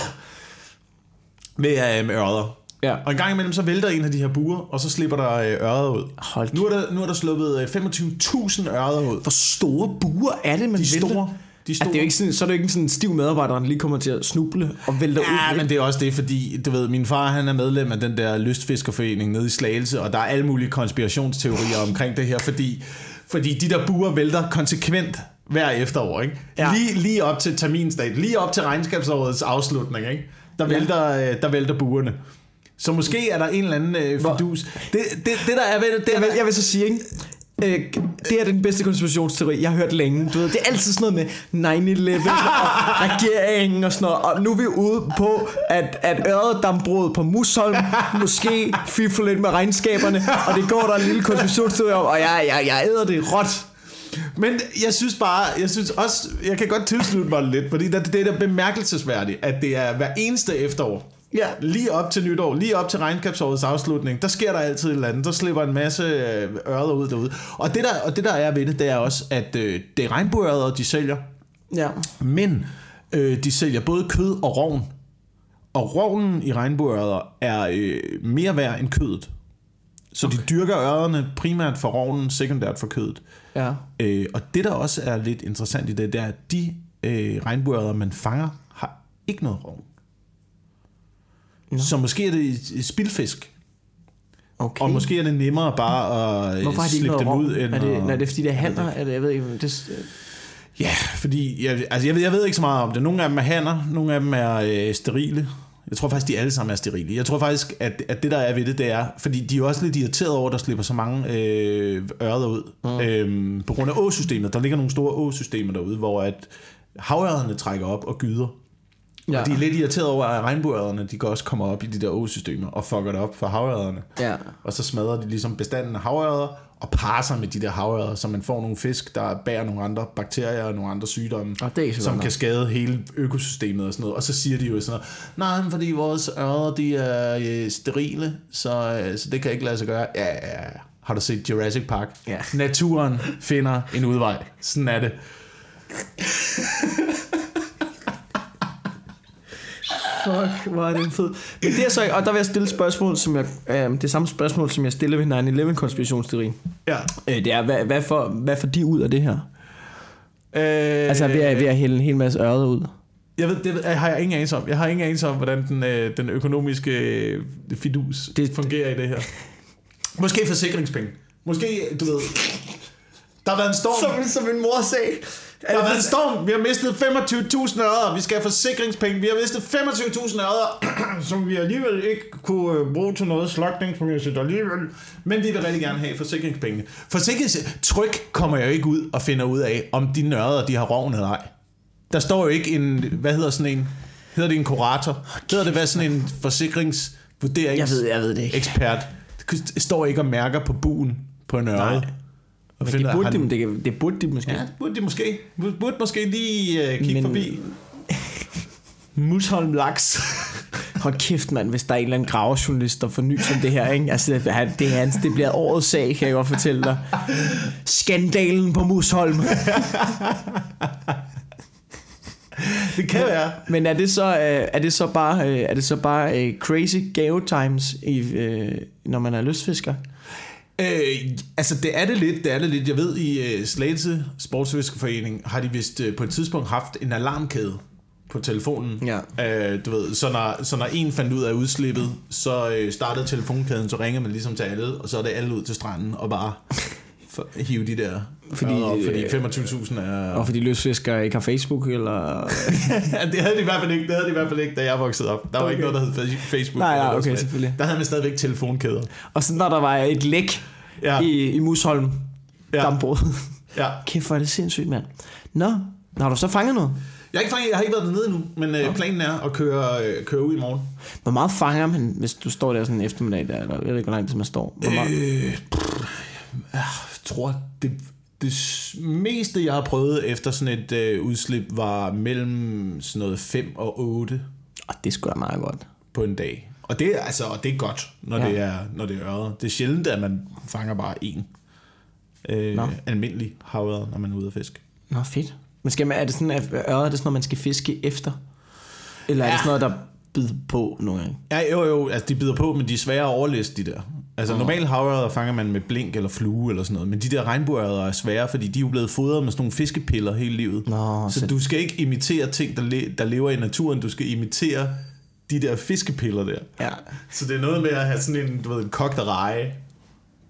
Speaker 2: med, øh, med ørder.
Speaker 1: Ja.
Speaker 2: Og en gang imellem så vælter en af de her buer, og så slipper der øh, ørder ud.
Speaker 1: Hold
Speaker 2: Nu er der, nu er der sluppet øh, 25.000 ørder ud.
Speaker 1: Hvor store buer er det, man
Speaker 2: De er
Speaker 1: vælter?
Speaker 2: store. De er
Speaker 1: At
Speaker 2: store.
Speaker 1: det er jo ikke sådan, så er det jo ikke sådan en stiv medarbejder, der lige kommer til at snuble og vælter ud.
Speaker 2: Ja, men det er også det, fordi du ved, min far han er medlem af den der lystfiskerforening nede i Slagelse, og der er alle mulige konspirationsteorier omkring det her, fordi, fordi de der buer vælter konsekvent hver efterår, ikke?
Speaker 1: Ja.
Speaker 2: Lige, lige op til terminsdag, lige op til regnskabsårets afslutning, ikke? Der vælter, øh, der vælter buerne. Så måske er der en eller anden øh, fidus. Det, det, det der er ved det, det
Speaker 1: jeg, vil, jeg vil så sige, ikke? Øh, det er den bedste konspirationsteori, jeg har hørt længe. Du ved, det er altid sådan noget med 9-11 og regeringen og sådan noget. Og nu er vi ude på, at, at øredambrud på Musholm måske fifler lidt med regnskaberne. Og det går der en lille konspirationsteori om, og jeg, jeg, jeg æder det råt.
Speaker 2: Men jeg synes bare, jeg synes også, jeg kan godt tilslutte mig lidt, fordi det, det er da bemærkelsesværdigt, at det er hver eneste efterår.
Speaker 1: Ja.
Speaker 2: Lige op til nytår, lige op til regnskabsårets afslutning, der sker der altid et eller andet. Der slipper en masse øh, ørder ud derude. Og det, der, og det der er ved det, det er også, at øh, det er regnbueørder, de sælger.
Speaker 1: Ja.
Speaker 2: Men øh, de sælger både kød og rovn. Og rovnen i regnbueørder er øh, mere værd end kødet. Så okay. de dyrker ørrederne primært for rovnen, sekundært for kødet.
Speaker 1: Ja.
Speaker 2: Øh, og det, der også er lidt interessant i det, det er, at de øh, regnbueørder, man fanger, har ikke noget rov.
Speaker 1: Nå.
Speaker 2: Så måske er det et spildfisk.
Speaker 1: Okay.
Speaker 2: Og måske er det nemmere bare at øh,
Speaker 1: Hvorfor har de
Speaker 2: slippe dem
Speaker 1: rom?
Speaker 2: ud. End
Speaker 1: Er det,
Speaker 2: at-
Speaker 1: nej, det er fordi, det er hanner? Er det, jeg ved ikke, det,
Speaker 2: Ja, fordi jeg, altså jeg, ved, jeg ved ikke så meget om det. Nogle af dem er hanner, nogle af dem er øh, sterile. Jeg tror faktisk, de alle sammen er sterile. Jeg tror faktisk, at, at det der er ved det, det er, fordi de er også lidt irriteret over, at der slipper så mange øh, ørder ud. Mm. Øhm, på grund af åsystemet. Der ligger nogle store åsystemer derude, hvor at havørrederne trækker op og gyder. Ja. Og de er lidt irriteret over, at regnbueørderne, de går også kommer op i de der åsystemer og fucker det op for havørrederne.
Speaker 1: Ja.
Speaker 2: Og så smadrer de ligesom bestanden af havørreder og parer sig med de der havørreder, så man får nogle fisk, der bærer nogle andre bakterier og nogle andre sygdomme,
Speaker 1: Og det er
Speaker 2: som kan skade hele økosystemet og sådan noget. Og så siger de jo sådan noget, nej, fordi vores ørder, de er øh, sterile, så, øh, så det kan ikke lade sig gøre. Ja, ja, ja. Har du set Jurassic Park?
Speaker 1: Ja.
Speaker 2: Naturen finder en udvej. Sådan er det.
Speaker 1: Fuck, hvor er det fed. Men det er så, og der vil jeg stille spørgsmål, som jeg, øh, det samme spørgsmål, som jeg stillede ved 9-11 konspirationsteorien.
Speaker 2: Ja.
Speaker 1: Øh, det er, hvad, hvad, får, hvad får de ud af det her?
Speaker 2: Øh,
Speaker 1: Altså ved at, ved at hælde en hel masse ørder ud.
Speaker 2: Jeg ved, det har jeg ingen anelse om. Jeg har ingen anelse om, hvordan den, øh, den økonomiske øh, fidus
Speaker 1: Det-
Speaker 2: fungerer i det her. Måske forsikringspenge. Måske, du ved... Der har været en storm.
Speaker 1: som en mor sagde.
Speaker 2: Været en storm. Vi har mistet 25.000 øre. Vi skal have forsikringspenge. Vi har mistet 25.000 øre, som vi alligevel ikke kunne øh, bruge til noget slagtningsmæssigt alligevel. Men vi vil rigtig gerne have forsikringspengene. Forsikringstryk kommer jo ikke ud og finder ud af, om de nørder, de har roven eller ej. Der står jo ikke en, hvad hedder sådan en, hedder det en kurator? Hedder det hvad sådan en forsikringsvurderings
Speaker 1: Jeg ved, jeg ved det ikke.
Speaker 2: ekspert? Det står ikke og mærker på buen på en ørred.
Speaker 1: Nej. Men det burde,
Speaker 2: har
Speaker 1: de, det, det burde de måske.
Speaker 2: Ja, det burde de måske. Burde måske lige uh, kigge
Speaker 1: Men-
Speaker 2: forbi.
Speaker 1: Musholm Laks. Hold kæft, mand, hvis der er en eller anden gravejournalist, der får nys om det her, ikke? Altså, det, han- det, er hans, det bliver årets sag, kan jeg godt fortælle dig. Skandalen på Musholm.
Speaker 2: Det kan være.
Speaker 1: Men er det så, øh, er det så bare, øh, er det så bare øh, crazy gave times, i, øh, når man er lystfisker?
Speaker 2: Øh, altså, det er det lidt. Det er det lidt. Jeg ved, i uh, Slagelse Sportsfiskerforening har de vist uh, på et tidspunkt haft en alarmkæde på telefonen.
Speaker 1: Ja.
Speaker 2: Øh, du ved, så når, så når en fandt ud af udslippet, så øh, startede telefonkæden, så ringede man ligesom til alle, og så er det alle ud til stranden og bare for, hive de der.
Speaker 1: Fordi,
Speaker 2: og, fordi
Speaker 1: øh,
Speaker 2: 25.000 er...
Speaker 1: Og fordi lystfiskere ikke har Facebook, eller...
Speaker 2: ja, det havde de i hvert fald ikke, det havde de i hvert fald ikke, da jeg voksede op. Der var
Speaker 1: Okay.
Speaker 2: ikke noget, der hed Facebook.
Speaker 1: Nej,
Speaker 2: noget
Speaker 1: okay, selvfølgelig.
Speaker 2: Der havde man stadigvæk telefonkæder.
Speaker 1: Og så når der var et læk
Speaker 2: Ja.
Speaker 1: ja. i, i Musholm,
Speaker 2: Ja.
Speaker 1: ja. dambrud.
Speaker 2: Ja.
Speaker 1: Kæft, hvor er det sindssygt, mand. Nå, har du så fanget noget?
Speaker 2: Jeg har ikke, fanget, jeg har ikke været dernede endnu, men øh, planen er at køre, øh, køre ud i morgen.
Speaker 1: Hvor meget fanger man, hvis du står der sådan en eftermiddag der, eller jeg ved ikke, hvor lang tid man står? Hvor meget?
Speaker 2: Øh, jeg tror, det, det meste, jeg har prøvet efter sådan et øh, udslip, var mellem sådan noget 5 og 8
Speaker 1: Oh, det er sgu da meget godt.
Speaker 2: på en dag. Og det, er, altså, og det er godt, når,
Speaker 1: Ja.
Speaker 2: det er, når det er ørret. Det er sjældent, at man fanger bare én øh,
Speaker 1: Nå.
Speaker 2: almindelig havørred, når man er ude at fiske.
Speaker 1: Nå, fedt. Men skal man, er det sådan, at øret er det sådan noget, man skal fiske efter? Eller er ja. det
Speaker 2: Ja.
Speaker 1: sådan noget, der bider på nogle gange?
Speaker 2: Ja, jo, jo, altså de bider på, men de er svære at overliste, de der. Altså oh. normalt havørreder fanger man med blink eller flue eller sådan noget, men de der regnbueørder er svære, fordi de er jo blevet fodret med sådan nogle fiskepiller hele livet.
Speaker 1: Nå,
Speaker 2: så,
Speaker 1: så-
Speaker 2: du skal ikke imitere ting, der, le- der lever i naturen, du skal imitere de der fiskepiller der.
Speaker 1: Ja.
Speaker 2: Så det er noget med at have sådan en, du ved, en kogt reje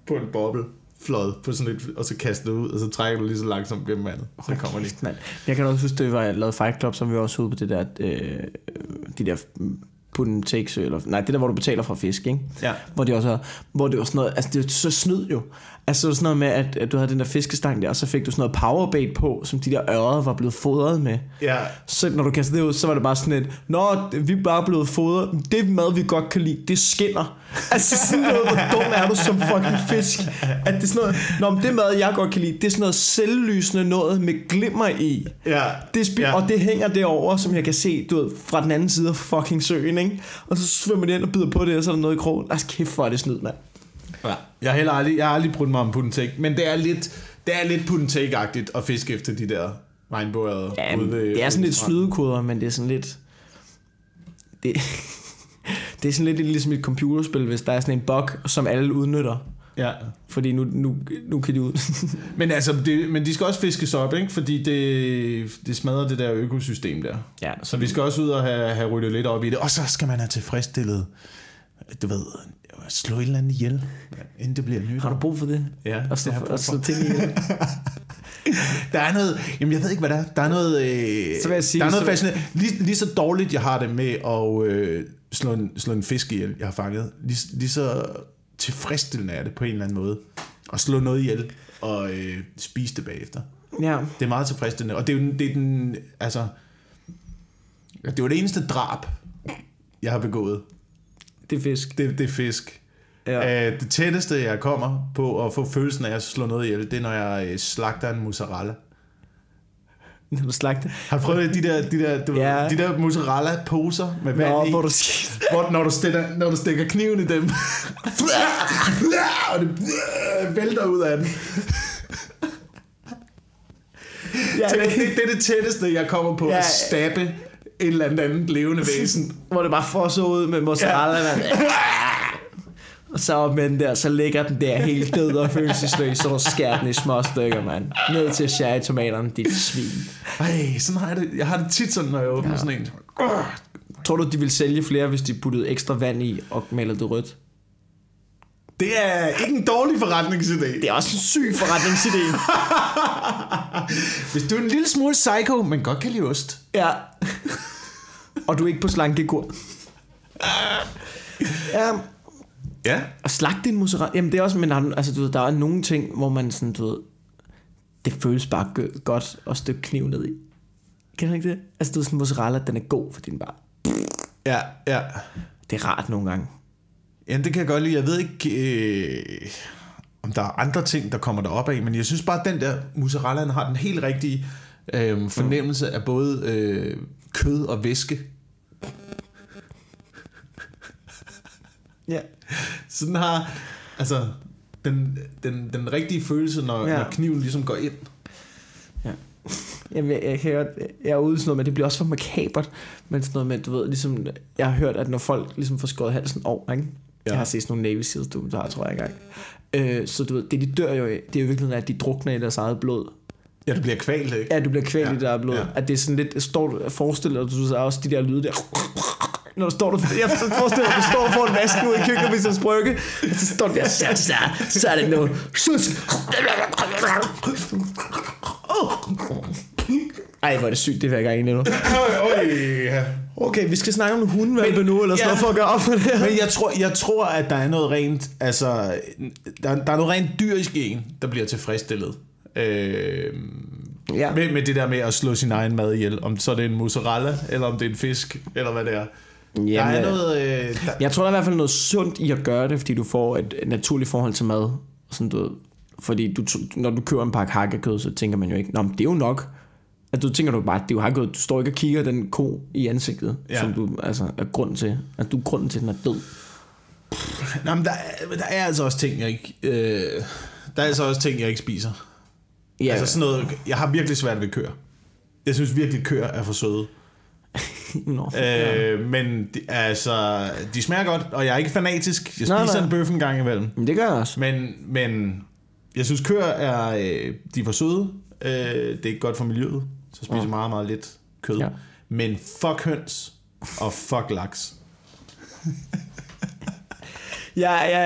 Speaker 2: på en boble flod på sådan et, og så kaste det ud, og så trækker du lige så langsomt gennem vandet. Så kommer de.
Speaker 1: Mand. Jeg kan også huske, vi var lavet Fight Club, var vi også ude på det der, øh, de der put and take eller nej, det der, hvor du betaler for fisk, ikke?
Speaker 2: Ja.
Speaker 1: Hvor det også, hvor det var sådan noget, altså det var så snyd jo. Altså det sådan noget med, at, at du havde den der fiskestang der, og så fik du sådan noget powerbait på, som de der ørreder var blevet fodret med.
Speaker 2: Ja,
Speaker 1: Så når du kastede det ud, så var det bare sådan et, Nå, vi er bare blevet fodret. Det mad, vi godt kan lide, det skinner. Altså sådan noget, hvor dum er du som fucking fisk. At det er sådan noget, Nå, men det mad, jeg godt kan lide, det er sådan noget selvlysende noget med glimmer i.
Speaker 2: ja.
Speaker 1: Det spi-
Speaker 2: ja.
Speaker 1: Og det hænger derovre, som jeg kan se, du ved, fra den anden side af fucking søen, ikke? Og så svømmer de ind og bider på det, og så er der noget i krogen. Altså kæft, hvor er det snyd, mand.
Speaker 2: Ja. Jeg har heller aldrig, jeg har aldrig brugt mig om put take, men det er lidt, det er lidt put and take-agtigt at fiske efter de der regnbueørder.
Speaker 1: Ja,
Speaker 2: ude ved-
Speaker 1: det er sådan lidt snydekoder, men det er sådan lidt... Det, det er sådan lidt ligesom et computerspil, hvis der er sådan en bug, som alle udnytter.
Speaker 2: Ja.
Speaker 1: Fordi nu, nu, nu kan de ud.
Speaker 2: Men altså, det, men de skal også fiskes op, ikke? Fordi det, det smadrer det der økosystem der.
Speaker 1: ja,
Speaker 2: Så vi skal også ud og have, have ryddet lidt op i det. Og så skal man have tilfredsstillet, du ved, slå et eller andet ihjel, inden det bliver nyt.
Speaker 1: har du brug for det?
Speaker 2: Ja, det brug
Speaker 1: og så
Speaker 2: for.
Speaker 1: ting i det.
Speaker 2: Der er noget, jamen jeg ved ikke, hvad der er. Der er noget, øh,
Speaker 1: Så vil jeg sige-
Speaker 2: der er noget fascinerende. Lige, lige så dårligt, jeg har det med at øh, slå, en, slå en fisk ihjel, jeg har fanget. Lige, lige så tilfredsstillende er det på en eller anden måde. At slå noget ihjel og øh, spise det bagefter.
Speaker 1: Ja,
Speaker 2: Det er meget tilfredsstillende. Og det er jo det er den, altså... Det var det eneste drab, jeg har begået.
Speaker 1: Det er fisk.
Speaker 2: Det, det er fisk.
Speaker 1: Ja.
Speaker 2: Uh, det tætteste, jeg kommer på at få følelsen af at slå noget ihjel, det er, når jeg øh, slagter en mozzarella.
Speaker 1: Når du slagte.
Speaker 2: Har du prøvet de der, de der, du,
Speaker 1: Ja.
Speaker 2: de der mozzarella-poser med vand
Speaker 1: Nå,
Speaker 2: i?
Speaker 1: hvor du.
Speaker 2: Hvor, når, du stikker, når du stikker kniven i dem, og det vælter ud af den.
Speaker 1: Ja,
Speaker 2: Det, det, det er det tætteste, jeg kommer på
Speaker 1: Ja.
Speaker 2: at stabbe en eller anden anden levende væsen.
Speaker 1: hvor det bare fosser ud med mozzarella. Ja. Og så op med den der, så ligger den der helt død og følelsesløs, så skærer den i små stykker, mand. Ned til cherrytomaterne, dit svin.
Speaker 2: Ej, sådan har jeg det. Jeg har det tit sådan, når jeg åbner ja. sådan en.
Speaker 1: Tror du, de vil sælge flere, hvis de puttede ekstra vand i og malede det rødt?
Speaker 2: Det er ikke en dårlig forretningsidé.
Speaker 1: Det er også en syg forretningsidé.
Speaker 2: Hvis du er en lille smule psycho, men godt kan lide ost.
Speaker 1: ja. Og du er ikke på slankekur. Ja,
Speaker 2: Ja.
Speaker 1: og slagte en mozzarella. Jamen det er også, men der er, altså, du ved, der er nogle ting, hvor man sådan, du ved, det føles bare godt at stykke kniv ned i. Kan du ikke det? Altså du ved, sådan en mozzarella, den er god, fordi den bare,
Speaker 2: Ja, ja.
Speaker 1: det er rart nogle gange.
Speaker 2: Ja, det kan jeg godt lide. Jeg ved ikke, øh, om der er andre ting, der kommer derop af, men jeg synes bare, at den der mozzarella har den helt rigtige øh, fornemmelse af både øh, kød og væske.
Speaker 1: Ja.
Speaker 2: Så den har, altså, den, den, den rigtige følelse, når,
Speaker 1: Ja.
Speaker 2: når kniven ligesom går ind.
Speaker 1: ja. Jamen, jeg, jeg, godt, jeg er ude sådan noget, men det bliver også for makabert. Men sådan noget med, du ved, ligesom, jeg har hørt, at når folk ligesom får skåret halsen over, ikke? Ja. Jeg har set sådan nogle Navy Seals dokumentarer, tror jeg engang. Øh, så du ved, det de dør jo af, det er jo virkelig, at de drukner i deres eget blod.
Speaker 2: Ja, det bliver kvalt, ikke?
Speaker 1: Ja, du bliver kvalt ja. I der blod. Ja. At det er sådan lidt, står, forestiller du sig også de der lyde der. Når du står der, jeg forestiller dig, du står foran vasken ude i køkkenet med sin sprøkke, og så står du der, så, så, så er det noget. Susk. Ej, hvor er det sygt, det vil jeg gerne endnu.
Speaker 2: Øj, ja.
Speaker 1: Okay, vi skal snakke om hundevalpe nu, eller sådan
Speaker 2: ja.
Speaker 1: noget, for at gøre op for det her.
Speaker 2: Men jeg tror, jeg tror, at der er noget rent, altså, der, der er noget rent dyrisk en, der bliver tilfredsstillet. Øh,
Speaker 1: Ja.
Speaker 2: med, med det der med at slå sin egen mad ihjel. Om så er det en mozzarella, eller om det er en fisk, eller hvad det er.
Speaker 1: Jamen,
Speaker 2: der er
Speaker 1: øh,
Speaker 2: noget... Øh, der,
Speaker 1: Jeg tror, der er i hvert fald noget sundt i at gøre det, fordi du får et naturligt forhold til mad. Sådan, du, fordi du, når du køber en pakke hakkekød, så tænker man jo ikke, Nå, men det er jo nok. At du tænker du bare, det er jo hakkekød. Du står ikke og kigger den ko i ansigtet, ja. Som du altså, er grund til. At du er grunden til, at den er død.
Speaker 2: Nå, men der, er- der er altså også ting, jeg ikke... Øh, der er altså også ting, jeg ikke spiser.
Speaker 1: Ja,
Speaker 2: Ja. Altså sådan noget... Jeg har virkelig svært ved køer. Jeg synes virkelig, køer er for søde.
Speaker 1: Nå, ja.
Speaker 2: Øh, men de, altså, de smager godt, og jeg er ikke fanatisk. Jeg
Speaker 1: Nej,
Speaker 2: spiser
Speaker 1: nej.
Speaker 2: en bøf en gang imellem.
Speaker 1: Men det gør jeg også.
Speaker 2: Men, men jeg synes, køer er, øh, de er for søde. Øh, det er ikke godt for miljøet. Så spiser jeg meget, meget lidt kød.
Speaker 1: Ja.
Speaker 2: Ja. Men fuck høns og fuck laks.
Speaker 1: Ja, ja,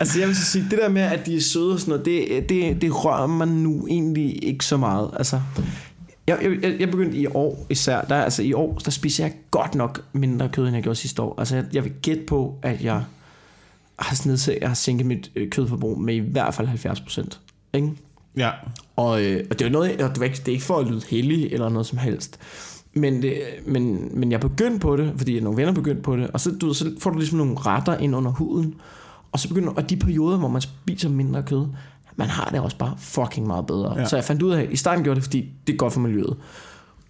Speaker 1: altså jeg vil så sige, det der med, at de er søde og sådan noget, det, det, det rører mig nu egentlig ikke så meget. Altså, jeg, jeg, jeg begyndte i år især, der, altså i år, der spiser jeg godt nok mindre kød, end jeg gjorde sidste år. Altså jeg, jeg vil gætte på, at jeg har, nedsat, jeg har sænket mit øh, kødforbrug med i hvert fald 70 procent. Ikke?
Speaker 2: Ja.
Speaker 1: Og, øh, og det er jo noget, og det ikke, det er ikke for at lyde heldig eller noget som helst. Men, det, men, men jeg begyndte på det, fordi nogle venner begyndte på det, og så, du, så får du ligesom nogle retter ind under huden, og så begynder, og de perioder, hvor man spiser mindre kød, man har det også bare fucking meget bedre. Ja. Så jeg fandt ud af, at i starten gjorde det, fordi det er godt for miljøet.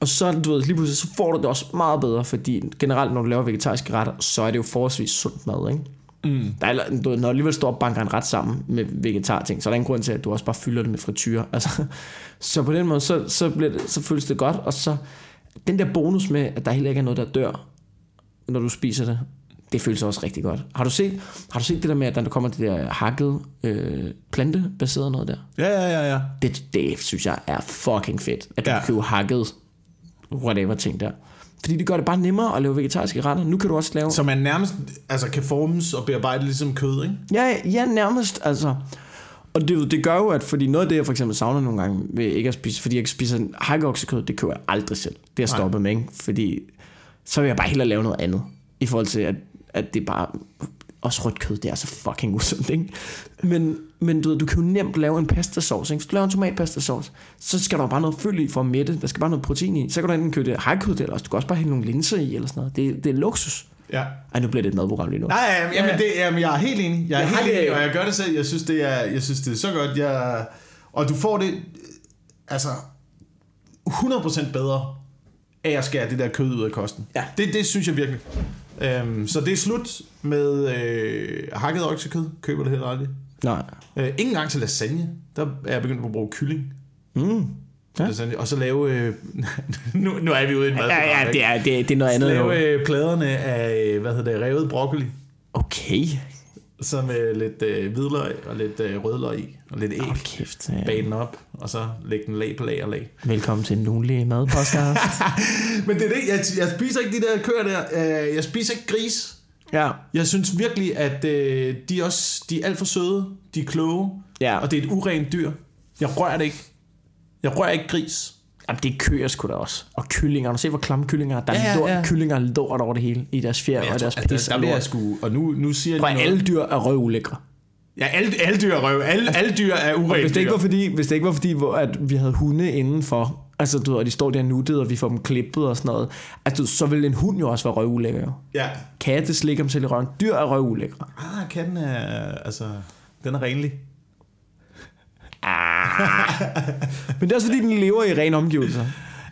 Speaker 1: Og så, du ved, lige pludselig, så får du det også meget bedre, fordi generelt, når du laver vegetariske retter, så er det jo forholdsvis sundt mad, ikke?
Speaker 2: Mm.
Speaker 1: Der er, du ved, når du alligevel står og banker en ret sammen med vegetarting, så er der ingen grund til, at du også bare fylder det med frityr. Altså, så på den måde, så, så, bliver det, så føles det godt, og så den der bonus med, at der heller ikke er noget, der dør, når du spiser det, det føles også rigtig godt. Har du set, har du set det der med, at der kommer det der hakket øh, plantebaseret noget der?
Speaker 2: Ja, ja, ja, ja.
Speaker 1: Det, det synes jeg er fucking fedt, at du ja. Kan købe hakket whatever ting der. Fordi det gør det bare nemmere at lave vegetariske retter. Nu kan du også lave...
Speaker 2: Så man nærmest altså, kan formes og bearbejde ligesom kød, ikke?
Speaker 1: Ja, ja, nærmest, altså. Og det, det gør jo, at fordi noget af det, jeg for eksempel savner nogle gange ved ikke at spise, fordi jeg ikke spiser hakkeoksekød, det køber jeg aldrig selv. Det er stoppet med, ikke? Fordi så vil jeg bare hellere lave noget andet. I forhold til, at, at det bare også rødt kød, det er så fucking usundt, ikke? Men, men du, ved, du kan jo nemt lave en pastasauce, ikke? Hvis du laver en tomatpastasauce, så skal der jo bare noget fyld i for at mætte. Der skal bare noget protein i. Så kan du enten købe det hakkød, eller også, du kan også bare hælde nogle linser i, eller sådan noget. Det, det er luksus.
Speaker 2: Ja.
Speaker 1: Ej, nu bliver det et madprogram lige nu.
Speaker 2: Nej, jamen, jamen, det, jamen, jeg er helt enig. Jeg er
Speaker 1: Jeg
Speaker 2: helt
Speaker 1: det-
Speaker 2: enig, og jeg gør det selv. Jeg synes, det er, jeg synes, det er så godt. Jeg, og du får det, altså, 100% bedre af at skære det der kød ud af kosten.
Speaker 1: Ja.
Speaker 2: Det, det synes jeg virkelig. Øhm, så det er slut med øh, hakket oksekød. Køber det heller aldrig.
Speaker 1: Nej.
Speaker 2: Øh, ikke engang til lasagne. Der er jeg begyndt at bruge kylling.
Speaker 1: Mm. Ja.
Speaker 2: Lasagne. Og så lave... Øh, nu, nu er vi ude i et madprogram,
Speaker 1: Ja, ja, det er, det, det er noget
Speaker 2: Så
Speaker 1: andet. jo.
Speaker 2: lave øh, pladerne af, øh, hvad hedder det, revet broccoli.
Speaker 1: Okay.
Speaker 2: Så med lidt øh, hvidløg og lidt øh, rødløg i, og lidt æg.
Speaker 1: Hold kæft. ja.
Speaker 2: Bage den op, og så lægge den lag på lag og lag.
Speaker 1: Velkommen til en ugenlig madpodcast.
Speaker 2: Men det er det, jeg, jeg spiser ikke de der køer der. Øh, Jeg spiser ikke gris.
Speaker 1: ja.
Speaker 2: Jeg synes virkelig, at øh, de, også, de er alt for søde. De er kloge.
Speaker 1: Ja.
Speaker 2: Og det er et urent dyr. Jeg rører det ikke. Jeg rører ikke gris.
Speaker 1: Jamen, det kører sgu da også. Og kyllinger. Har du set, hvor klamme kyllinger er? Der er
Speaker 2: Ja,
Speaker 1: ja, lort,
Speaker 2: ja.
Speaker 1: kyllinger er lort over det hele. I deres fjer og deres pis
Speaker 2: der, der vil jeg sgu... Og nu, nu siger
Speaker 1: Prøv, alle dyr er røvulækre.
Speaker 2: Ja, alle, alle dyr er røv. Alle, alle dyr er urent
Speaker 1: Hvis det ikke var fordi, hvis det ikke var fordi hvor, at vi havde hunde indenfor, altså du ved, og de står der nuttet, og vi får dem klippet og sådan noget, altså, så ville en hund jo også være røvulækker.
Speaker 2: Ja.
Speaker 1: Katte slikker dem til i røven. Dyr er røvulækre.
Speaker 2: Ah, katten er... Altså... Den er renlig.
Speaker 1: Men det er også fordi, den lever i ren omgivelser.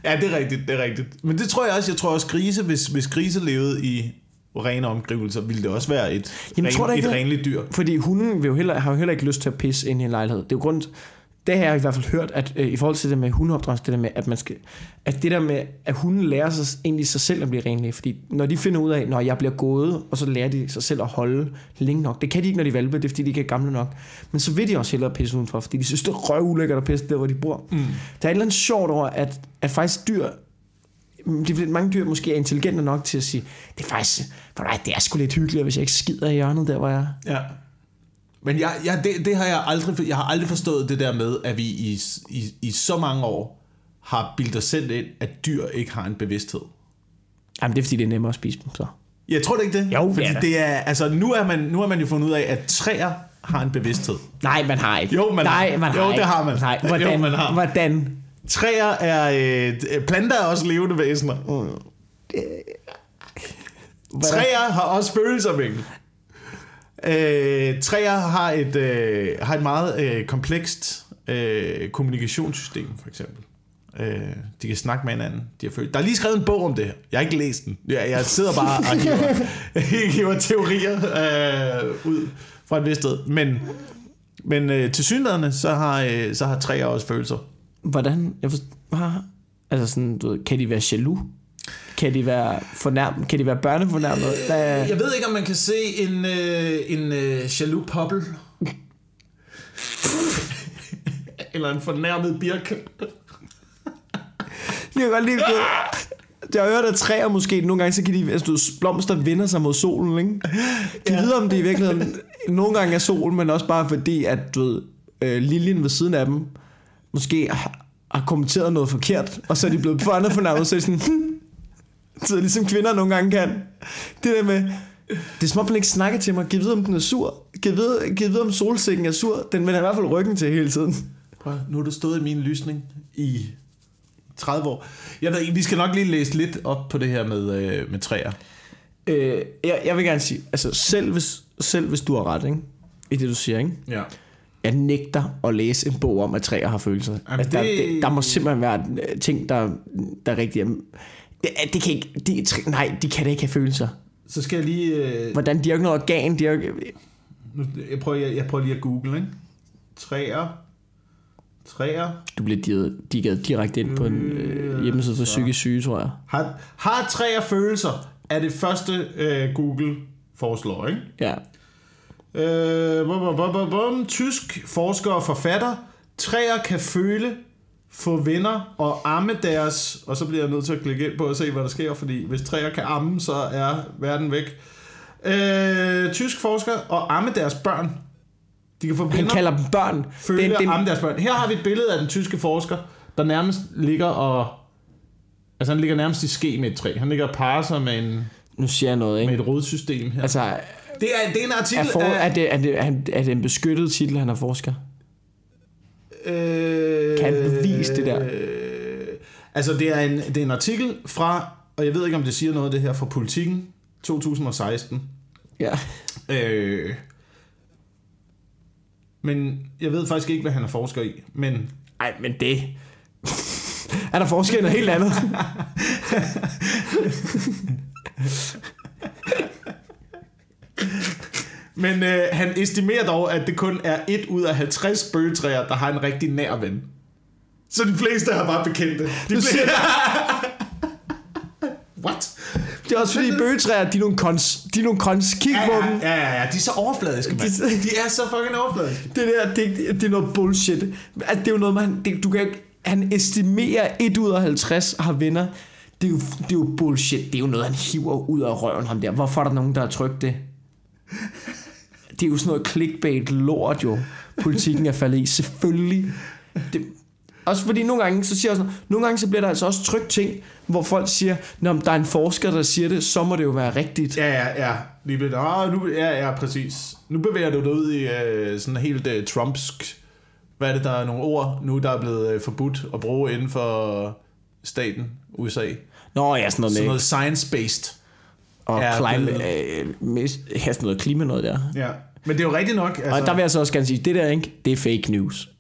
Speaker 2: Ja, det er rigtigt, det er rigtigt. Men det tror jeg også, jeg tror også grise, hvis, hvis grise levede i rene omgivelser, ville det også være et,
Speaker 1: Jamen,
Speaker 2: ren,
Speaker 1: tror du ikke
Speaker 2: et renligt dyr.
Speaker 1: Fordi hunden vil jo heller, har jo heller ikke lyst til at pisse ind i en lejlighed. Det er jo grund, det har jeg i hvert fald hørt, at øh, i forhold til det med hundeopdragelse, det der med, at man skal, at det der med, at hunden lærer sig egentlig sig selv at blive renlige, fordi når de finder ud af, når jeg bliver gået, og så lærer de sig selv at holde længe nok. Det kan de ikke, når de valpe, det er fordi, de ikke er gamle nok. Men så vil de også hellere pisse udenfor, fordi de synes, det er røvulækkert at pisse der, hvor de bor. Mm. Der er et eller andet sjovt over, at, at faktisk dyr, de, mange dyr måske er intelligente nok til at sige, det er faktisk, for nej, det er sgu lidt hyggeligt, hvis jeg ikke skider i hjørnet der, hvor jeg er.
Speaker 2: Ja. Men jeg, jeg, det, det har jeg aldrig, jeg har aldrig forstået det der med, at vi i, i, i så mange år har bildet os selv ind, at dyr ikke har en bevidsthed.
Speaker 1: Jamen, det er fordi, det er nemmere at spise dem, så.
Speaker 2: Jeg tror det ikke det.
Speaker 1: Jo, det
Speaker 2: Fordi
Speaker 1: er det.
Speaker 2: det er, altså, nu, er man, nu har man jo fundet ud af, at træer har en bevidsthed.
Speaker 1: Nej, man har ikke.
Speaker 2: Jo, man
Speaker 1: Nej,
Speaker 2: har.
Speaker 1: man
Speaker 2: Jo,
Speaker 1: har
Speaker 2: det
Speaker 1: ikke.
Speaker 2: har man.
Speaker 1: Nej,
Speaker 2: Jo,
Speaker 1: hvordan?
Speaker 2: man har.
Speaker 1: Hvordan?
Speaker 2: Træer er... Øh, planter er også levende væsener. Træer har også følelser, Mikkel. Øh, træer har et, øh, har et meget øh, komplekst øh, kommunikationssystem, for eksempel. Øh, de kan snakke med hinanden. De har følt. Der er lige skrevet en bog om det her. Jeg har ikke læst den. Jeg, jeg sidder bare og giver, hiver teorier øh, ud fra et vist sted. Men, men øh, til synligheden, så har, øh, så har træer også følelser.
Speaker 1: Hvordan? Jeg forstår, altså sådan, du ved, kan de være jaloux? Kan de være fornærmet? Kan de være børnefornærmet? Hvad?
Speaker 2: Jeg ved ikke, om man kan se en, øh, en øh, jaloux poppel. Eller en fornærmet birk.
Speaker 1: Jeg kan godt lide det. Jeg har hørt, at træer måske nogle gange, så kan de, altså, blomster vender sig mod solen, ikke? Kan ja. vide, om det i virkeligheden nogle gange er sol, men også bare fordi, at du ved, øh, liljen ved siden af dem måske har, har kommenteret noget forkert, og så er de blevet børnefornærmet, så er de sådan, så ligesom kvinder nogle gange kan. Det der med, det er som om, den ikke snakker til mig. Giv vide, om den er sur. Giv vide, giv vide om solsikken er sur. Den vender i hvert fald ryggen til hele tiden.
Speaker 2: Prøv, nu har du stået i min lysning i 30 år. Jeg ved ikke, vi skal nok lige læse lidt op på det her med, øh, med træer.
Speaker 1: Øh, jeg, jeg vil gerne sige, altså selv hvis, selv hvis du har ret, ikke? I det du siger, ikke?
Speaker 2: Ja.
Speaker 1: Jeg nægter at læse en bog om, at træer har følelser.
Speaker 2: Jamen,
Speaker 1: altså, der,
Speaker 2: det-
Speaker 1: det... der, må simpelthen være øh, ting, der, der er rigtige. Det, det kan ikke, de, nej, de kan da ikke have følelser.
Speaker 2: Så skal jeg lige... Øh,
Speaker 1: Hvordan? De har jo ikke noget organ. De har, ikke-
Speaker 2: nu, jeg, prøver, jeg, jeg prøver lige at google, ikke? Træer. Træer.
Speaker 1: du bliver di- digget direkte ind på en øh, hjemmeside for psykisk syge, tror jeg.
Speaker 2: Har, har træer følelser? Er det første øh, Google foreslår, ikke?
Speaker 1: Ja.
Speaker 2: Øh, bum, bum, bum, bum. Tysk forsker og forfatter. Træer kan føle, få venner og amme deres... Og så bliver jeg nødt til at klikke ind på og se, hvad der sker, fordi hvis træer kan amme, så er verden væk. Øh, tysk forsker og amme deres børn. De kan få
Speaker 1: Han
Speaker 2: venner,
Speaker 1: kalder dem børn.
Speaker 2: føle
Speaker 1: Den- den-
Speaker 2: amme deres børn. Her har vi et billede af den tyske forsker, der nærmest ligger og... Altså han ligger nærmest i ske med et træ. Han ligger og parer sig med, en,
Speaker 1: Nu siger jeg noget,
Speaker 2: med
Speaker 1: ikke?
Speaker 2: et rodsystem her.
Speaker 1: Altså,
Speaker 2: Det er, det er en artikel
Speaker 1: Er, for,
Speaker 2: af...
Speaker 1: er, det, er, det, er, han- er det en beskyttet titel, han er forsker?
Speaker 2: Øh,
Speaker 1: Kan han bevise det der?
Speaker 2: Øh, altså, det er, en, det er en artikel fra, og jeg ved ikke, om det siger noget af det her, fra Politiken 2016.
Speaker 1: Ja.
Speaker 2: Øh, men jeg ved faktisk ikke, hvad han er forsker i. Men
Speaker 1: Ej, men det... er der forskel i noget helt andet?
Speaker 2: Men øh, han estimerer dog, at det kun er 1 ud af 50 bøgetræer, der har en rigtig nær ven. Så de fleste har bare bekendte. De fleste... What?
Speaker 1: Det er også fordi bøgetræer, de er nogle kons. De er nogle kons. Kig
Speaker 2: Ja,
Speaker 1: på
Speaker 2: ja,
Speaker 1: dem.
Speaker 2: ja, ja, ja, de er så overfladiske, mand.
Speaker 1: De-
Speaker 2: De er så fucking overfladiske.
Speaker 1: Det der, det, det er noget bullshit. At det er jo noget, man... Det, du kan. Han estimerer 1 ud af 50 har venner. Det er, jo, det er jo bullshit. Det er jo noget, han hiver ud af røven, ham der. Hvorfor er der nogen, der har trykt det? Det er jo sådan noget clickbait lort jo. Politikken er faldet i. Selvfølgelig. Det, også fordi nogle gange, så siger jeg sådan, nogle gange så bliver der altså også trykt ting, hvor folk siger, når der er en forsker, der siger det, så må det jo være rigtigt.
Speaker 2: Ja, ja, ja. Lige lidt. Ah, nu, ja, ja, præcis. Nu bevæger du dig ud i øh, sådan helt øh, trumpsk... Hvad er det, der er nogle ord nu, der er blevet øh, forbudt at bruge inden for staten, USA?
Speaker 1: Nå ja, sådan noget
Speaker 2: Sådan noget science-based.
Speaker 1: og
Speaker 2: er
Speaker 1: climate,
Speaker 2: blevet-
Speaker 1: øh, ja, sådan noget klima noget der.
Speaker 2: Ja. Men det er jo rigtigt nok. Altså,
Speaker 1: Og der vil jeg så også gerne sige, det der, ikke, det er fake news.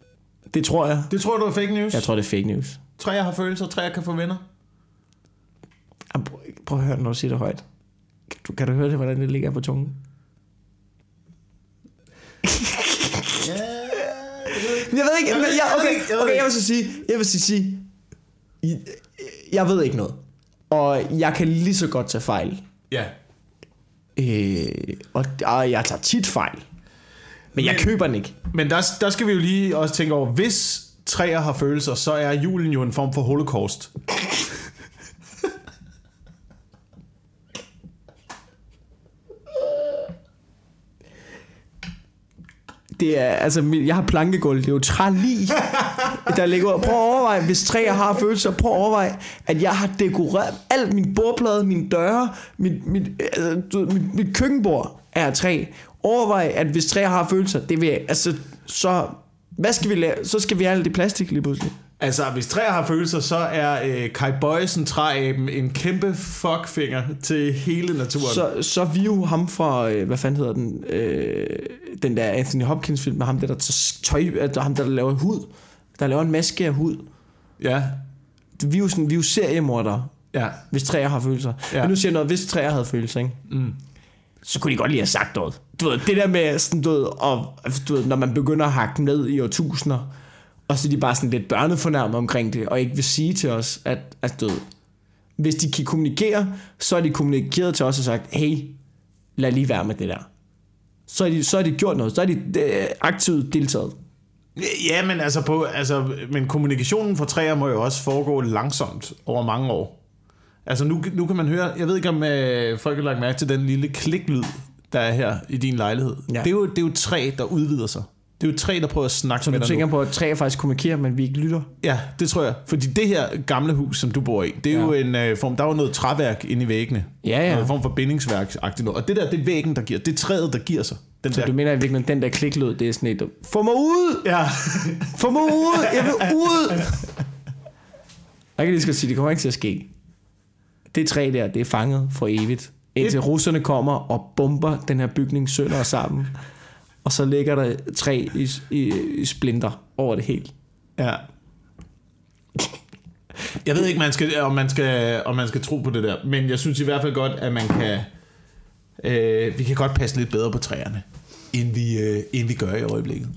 Speaker 1: Det tror jeg.
Speaker 2: Det tror du er fake news?
Speaker 1: Jeg tror, det er fake news.
Speaker 2: Træer har følelser, træer kan få venner.
Speaker 1: Jamen, Prøv, prøv at høre, når du siger det højt. Kan du, kan du høre det, hvordan det ligger på tungen? Jeg ved ikke,
Speaker 2: Jeg
Speaker 1: okay, okay, jeg vil så sige, jeg vil så sige, jeg, jeg ved ikke noget. Og jeg kan lige så godt tage fejl.
Speaker 2: Ja.
Speaker 1: Øh, og, og jeg tager tit fejl. Men jeg
Speaker 2: Men-
Speaker 1: køber den ikke.
Speaker 2: Men der, der skal vi jo lige også tænke over, hvis træer har følelser, så er julen jo en form for holocaust.
Speaker 1: Det er, altså, jeg har plankegulv, det er jo træli, der ligger. Prøv at overveje, hvis træer har følelser, prøv at overveje, at jeg har dekoreret alt min bordplade, mine døre, mit, mit, altså, du mit, mit køkkenbord er af træ. Overvej, at hvis træer har følelser, det vil altså, så, hvad skal vi lave? Så skal vi have alt det plastik lige pludselig.
Speaker 2: Altså, hvis træer har følelser, så er øh, Kai Bøjsen træaben en kæmpe fuckfinger til hele naturen.
Speaker 1: Så, så vi jo ham fra, øh, hvad fanden hedder den, øh, den der Anthony Hopkins film med ham der, der tager tøj, øh, ham der, der laver hud, der laver en maske af hud.
Speaker 2: Ja,
Speaker 1: Vi er jo, sådan, vi er jo seriemordere,
Speaker 2: ja.
Speaker 1: hvis træer har følelser.
Speaker 2: Ja.
Speaker 1: Men nu siger jeg noget, hvis træer havde følelser, ikke?
Speaker 2: Mm.
Speaker 1: så kunne de godt lige have sagt noget. Du ved, det der med, sådan, du ved, og, du ved, når man begynder at hakke ned i årtusinder, og så er de bare sådan lidt børnefornærmet omkring det, og ikke vil sige til os, at, at ved, hvis de kan kommunikere, så er de kommunikeret til os og sagt, hey, lad lige være med det der. Så er de, så er de gjort noget, så er de øh, aktivt deltaget.
Speaker 2: Ja, men altså, på, altså, men kommunikationen for træer må jo også foregå langsomt over mange år. Altså nu, nu kan man høre, jeg ved ikke om øh, folk har lagt mærke til den lille kliklyd, der er her i din lejlighed.
Speaker 1: Ja.
Speaker 2: Det, er jo, det er jo træ, der udvider sig. Det er jo træ, der prøver at snakke
Speaker 1: Så
Speaker 2: med
Speaker 1: du
Speaker 2: dig
Speaker 1: tænker
Speaker 2: nu.
Speaker 1: på, at træer faktisk kommunikerer, men vi ikke lytter.
Speaker 2: Ja, det tror jeg. Fordi det her gamle hus, som du bor i, det er ja.
Speaker 1: Ja.
Speaker 2: jo en øh, form, der er jo noget træværk inde i væggene.
Speaker 1: Ja, ja.
Speaker 2: Noget form for bindingsværk noget. Og det der, det er væggen, der giver. Det er træet, der giver sig. Den
Speaker 1: Så
Speaker 2: der.
Speaker 1: du mener i virkeligheden, den der kliklyd, det er sådan et, få mig ud!
Speaker 2: Ja.
Speaker 1: Få mig ud! Jeg vil ud! Jeg kan lige skal sige, det kommer ikke til at ske. Det træ der, det er fanget for evigt. Indtil
Speaker 2: Et-
Speaker 1: russerne kommer og bomber den her bygning sønder og sammen. Og så ligger der træ i, i, i splinter over det hele.
Speaker 2: Ja. Jeg ved ikke, man skal, om, man skal, om man skal tro på det der, men jeg synes i hvert fald godt, at man kan... Øh, vi kan godt passe lidt bedre på træerne, end vi, øh, end vi gør i øjeblikket.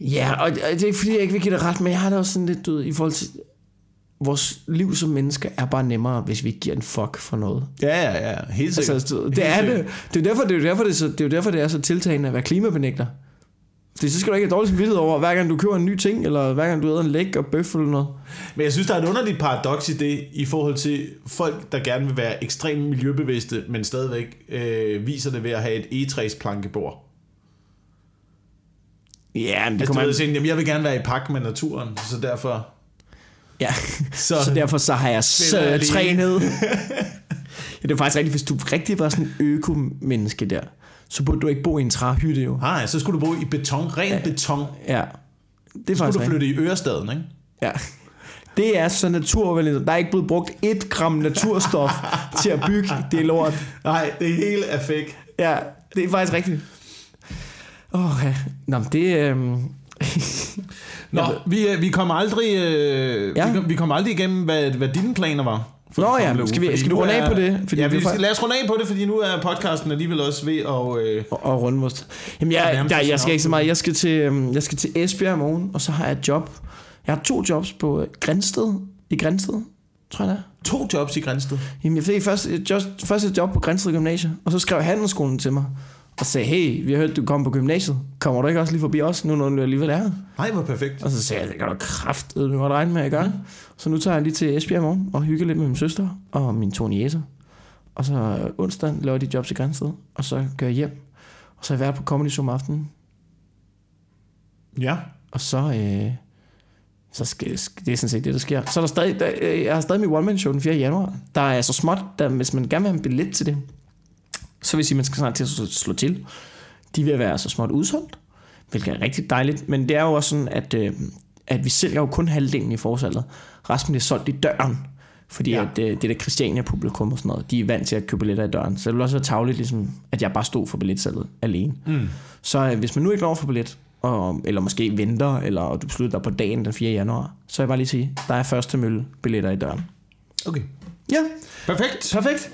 Speaker 1: Ja, og og det er ikke fordi, jeg ikke vil give det ret, men jeg har det også sådan lidt, du ved, i forhold til... Vores liv som mennesker er bare nemmere, hvis vi ikke giver en fuck for noget.
Speaker 2: Ja, ja, ja. Helt sikkert.
Speaker 1: Altså, du ved,
Speaker 2: Helt
Speaker 1: det er
Speaker 2: sikkert.
Speaker 1: det. Det er derfor, det er, derfor, det er, så, det er derfor, det er så tiltagende at være klimabenægter. Fordi så skal du ikke have dårlig samvittighed over, hver gang du køber en ny ting, eller hver gang du æder en læg og bøf eller noget.
Speaker 2: Men jeg synes, der er et underligt paradoks i det, i forhold til folk, der gerne vil være ekstremt miljøbevidste, men stadigvæk øh, viser det ved at have et egetræsplankebord.
Speaker 1: Ja, men det
Speaker 2: Altså,
Speaker 1: kommer
Speaker 2: du ved, sådan, jamen, jeg vil gerne være i pagt med naturen, så derfor...
Speaker 1: Ja,
Speaker 2: Så,
Speaker 1: så, derfor så har jeg så trænet. ja, det er faktisk rigtigt, hvis du rigtig var sådan en økomenneske der, så burde du ikke bo i en træhytte jo.
Speaker 2: Nej, så skulle du bo i beton, ren ja. beton.
Speaker 1: Ja. Det er
Speaker 2: Så skulle du
Speaker 1: rigtigt.
Speaker 2: flytte i Ørestaden, ikke?
Speaker 1: Ja. Det er så naturvenligt. Der er ikke blevet brugt et gram naturstof til at bygge det lort.
Speaker 2: Nej, det hele er fake.
Speaker 1: Ja, det er faktisk rigtigt. Åh, ja. Nå, men det... Øhm...
Speaker 2: Nå, vi, øh, vi kommer aldrig, øh,
Speaker 1: Ja.
Speaker 2: vi, kom, vi kommer aldrig igennem, hvad, hvad dine planer var. for
Speaker 1: Nå ja, skal vi- skal vi
Speaker 2: nu
Speaker 1: runde af på det? Fordi
Speaker 2: ja, vi skal, lad os runde af på det, fordi nu er podcasten alligevel også ved at... Øh,
Speaker 1: og, og rundmust. Jamen, jeg,
Speaker 2: Nærmest
Speaker 1: jeg, skal ikke så meget. Jeg skal til, øhm, jeg skal til Esbjerg i morgen, og så har jeg et job. Jeg har to jobs på øh, Grænsted. I Grænsted, tror jeg det er.
Speaker 2: to jobs i Grænsted.
Speaker 1: Jamen, jeg fik først, just, først et job på Grænsted Gymnasie, og så skrev handelsskolen til mig og sagde, hey, vi har hørt, du kommer på gymnasiet. Kommer du ikke også lige forbi os, nu når du alligevel er her?
Speaker 2: Nej, hvor perfekt.
Speaker 1: Og så sagde jeg, det kan du kraftedeme godt regne med, at jeg gør. Så nu tager jeg lige til Esbjerg i morgen og hygger lidt med min søster og mine to niæser. Og så onsdag laver de jobs i Grænsted, og så går jeg hjem. Og så har jeg været på Comedy Zoom aften,
Speaker 2: Ja.
Speaker 1: og så, øh, så skal, det er sådan set det, der sker. Så er der stadig, der, øh, jeg har stadig mit one-man-show den 4. januar. Der er så småt, der, hvis man gerne vil have en billet til det, så vil jeg sige, at man skal snart til at slå, til. De vil være så småt udsolgt, hvilket er rigtig dejligt. Men det er jo også sådan, at, øh, at vi sælger jo kun halvdelen i forsalget. Resten bliver solgt i døren. Fordi. Ja. at, øh, det der Christiania-publikum og sådan noget, de er vant til at købe billetter i døren. Så det vil også være tavligt, ligesom, at jeg bare stod for billetsalget alene.
Speaker 2: Mm.
Speaker 1: Så øh, hvis man nu ikke når for billet, og, eller måske venter, eller du beslutter dig på dagen den 4. januar, så vil jeg bare lige sige, der er første mølle billetter i døren.
Speaker 2: Okay.
Speaker 1: Ja,
Speaker 2: Perfekt.
Speaker 1: perfekt.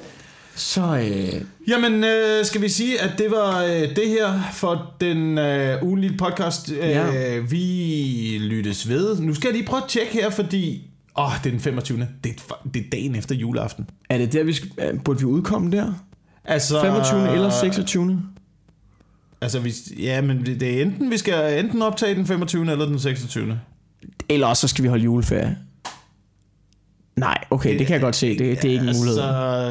Speaker 1: Så øh,
Speaker 2: Jamen, øh, skal vi sige, at det var øh, det her for den øh, ugenlige podcast. Øh,
Speaker 1: Ja.
Speaker 2: Vi lyttes ved. Nu skal jeg lige prøve at tjekke her, fordi... Åh, oh, det er den 25. Det er, det er dagen efter juleaften.
Speaker 1: er det der, vi skal, øh, burde vi udkomme der?
Speaker 2: Altså,
Speaker 1: 25. eller 26.
Speaker 2: Altså, vi, ja, men det, det er enten, vi skal enten optage den 25. eller den 26.
Speaker 1: Eller også så skal vi holde juleferie. Nej, okay, det kan jeg godt se. Det, det er ikke en mulighed.
Speaker 2: Altså,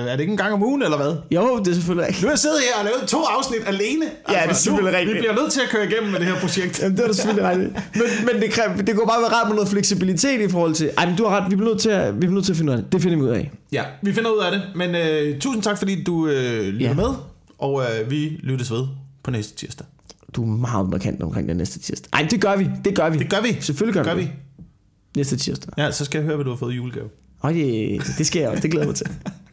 Speaker 2: er det ikke en gang om ugen, eller hvad?
Speaker 1: Jo, det er selvfølgelig
Speaker 2: Nu
Speaker 1: ikke.
Speaker 2: har jeg siddet her og lavet to afsnit alene. Altså,
Speaker 1: Ja, det er selvfølgelig
Speaker 2: nu,
Speaker 1: rigtigt.
Speaker 2: Vi bliver nødt til at køre igennem med det her projekt.
Speaker 1: Jamen, det er da selvfølgelig rigtigt. Men, men det, kræver, det kunne bare være rart med noget fleksibilitet i forhold til... Ej, men du har ret, vi bliver nødt til at, vi bliver nødt til at finde ud af det. Det finder vi ud af.
Speaker 2: Ja, vi finder ud af det. Men øh, tusind tak, fordi du øh, lytter Ja. med. Og øh, vi lyttes ved på næste tirsdag.
Speaker 1: Du er meget markant omkring den næste tirsdag. Ej, det gør vi. Det gør vi.
Speaker 2: Det gør vi.
Speaker 1: Selvfølgelig gør,
Speaker 2: Det gør
Speaker 1: vi.
Speaker 2: vi.
Speaker 1: det. Næste tirsdag.
Speaker 2: Ja, så skal jeg høre, hvad du har fået i julegave.
Speaker 1: Og det, det skal jeg også. Det glæder jeg mig til.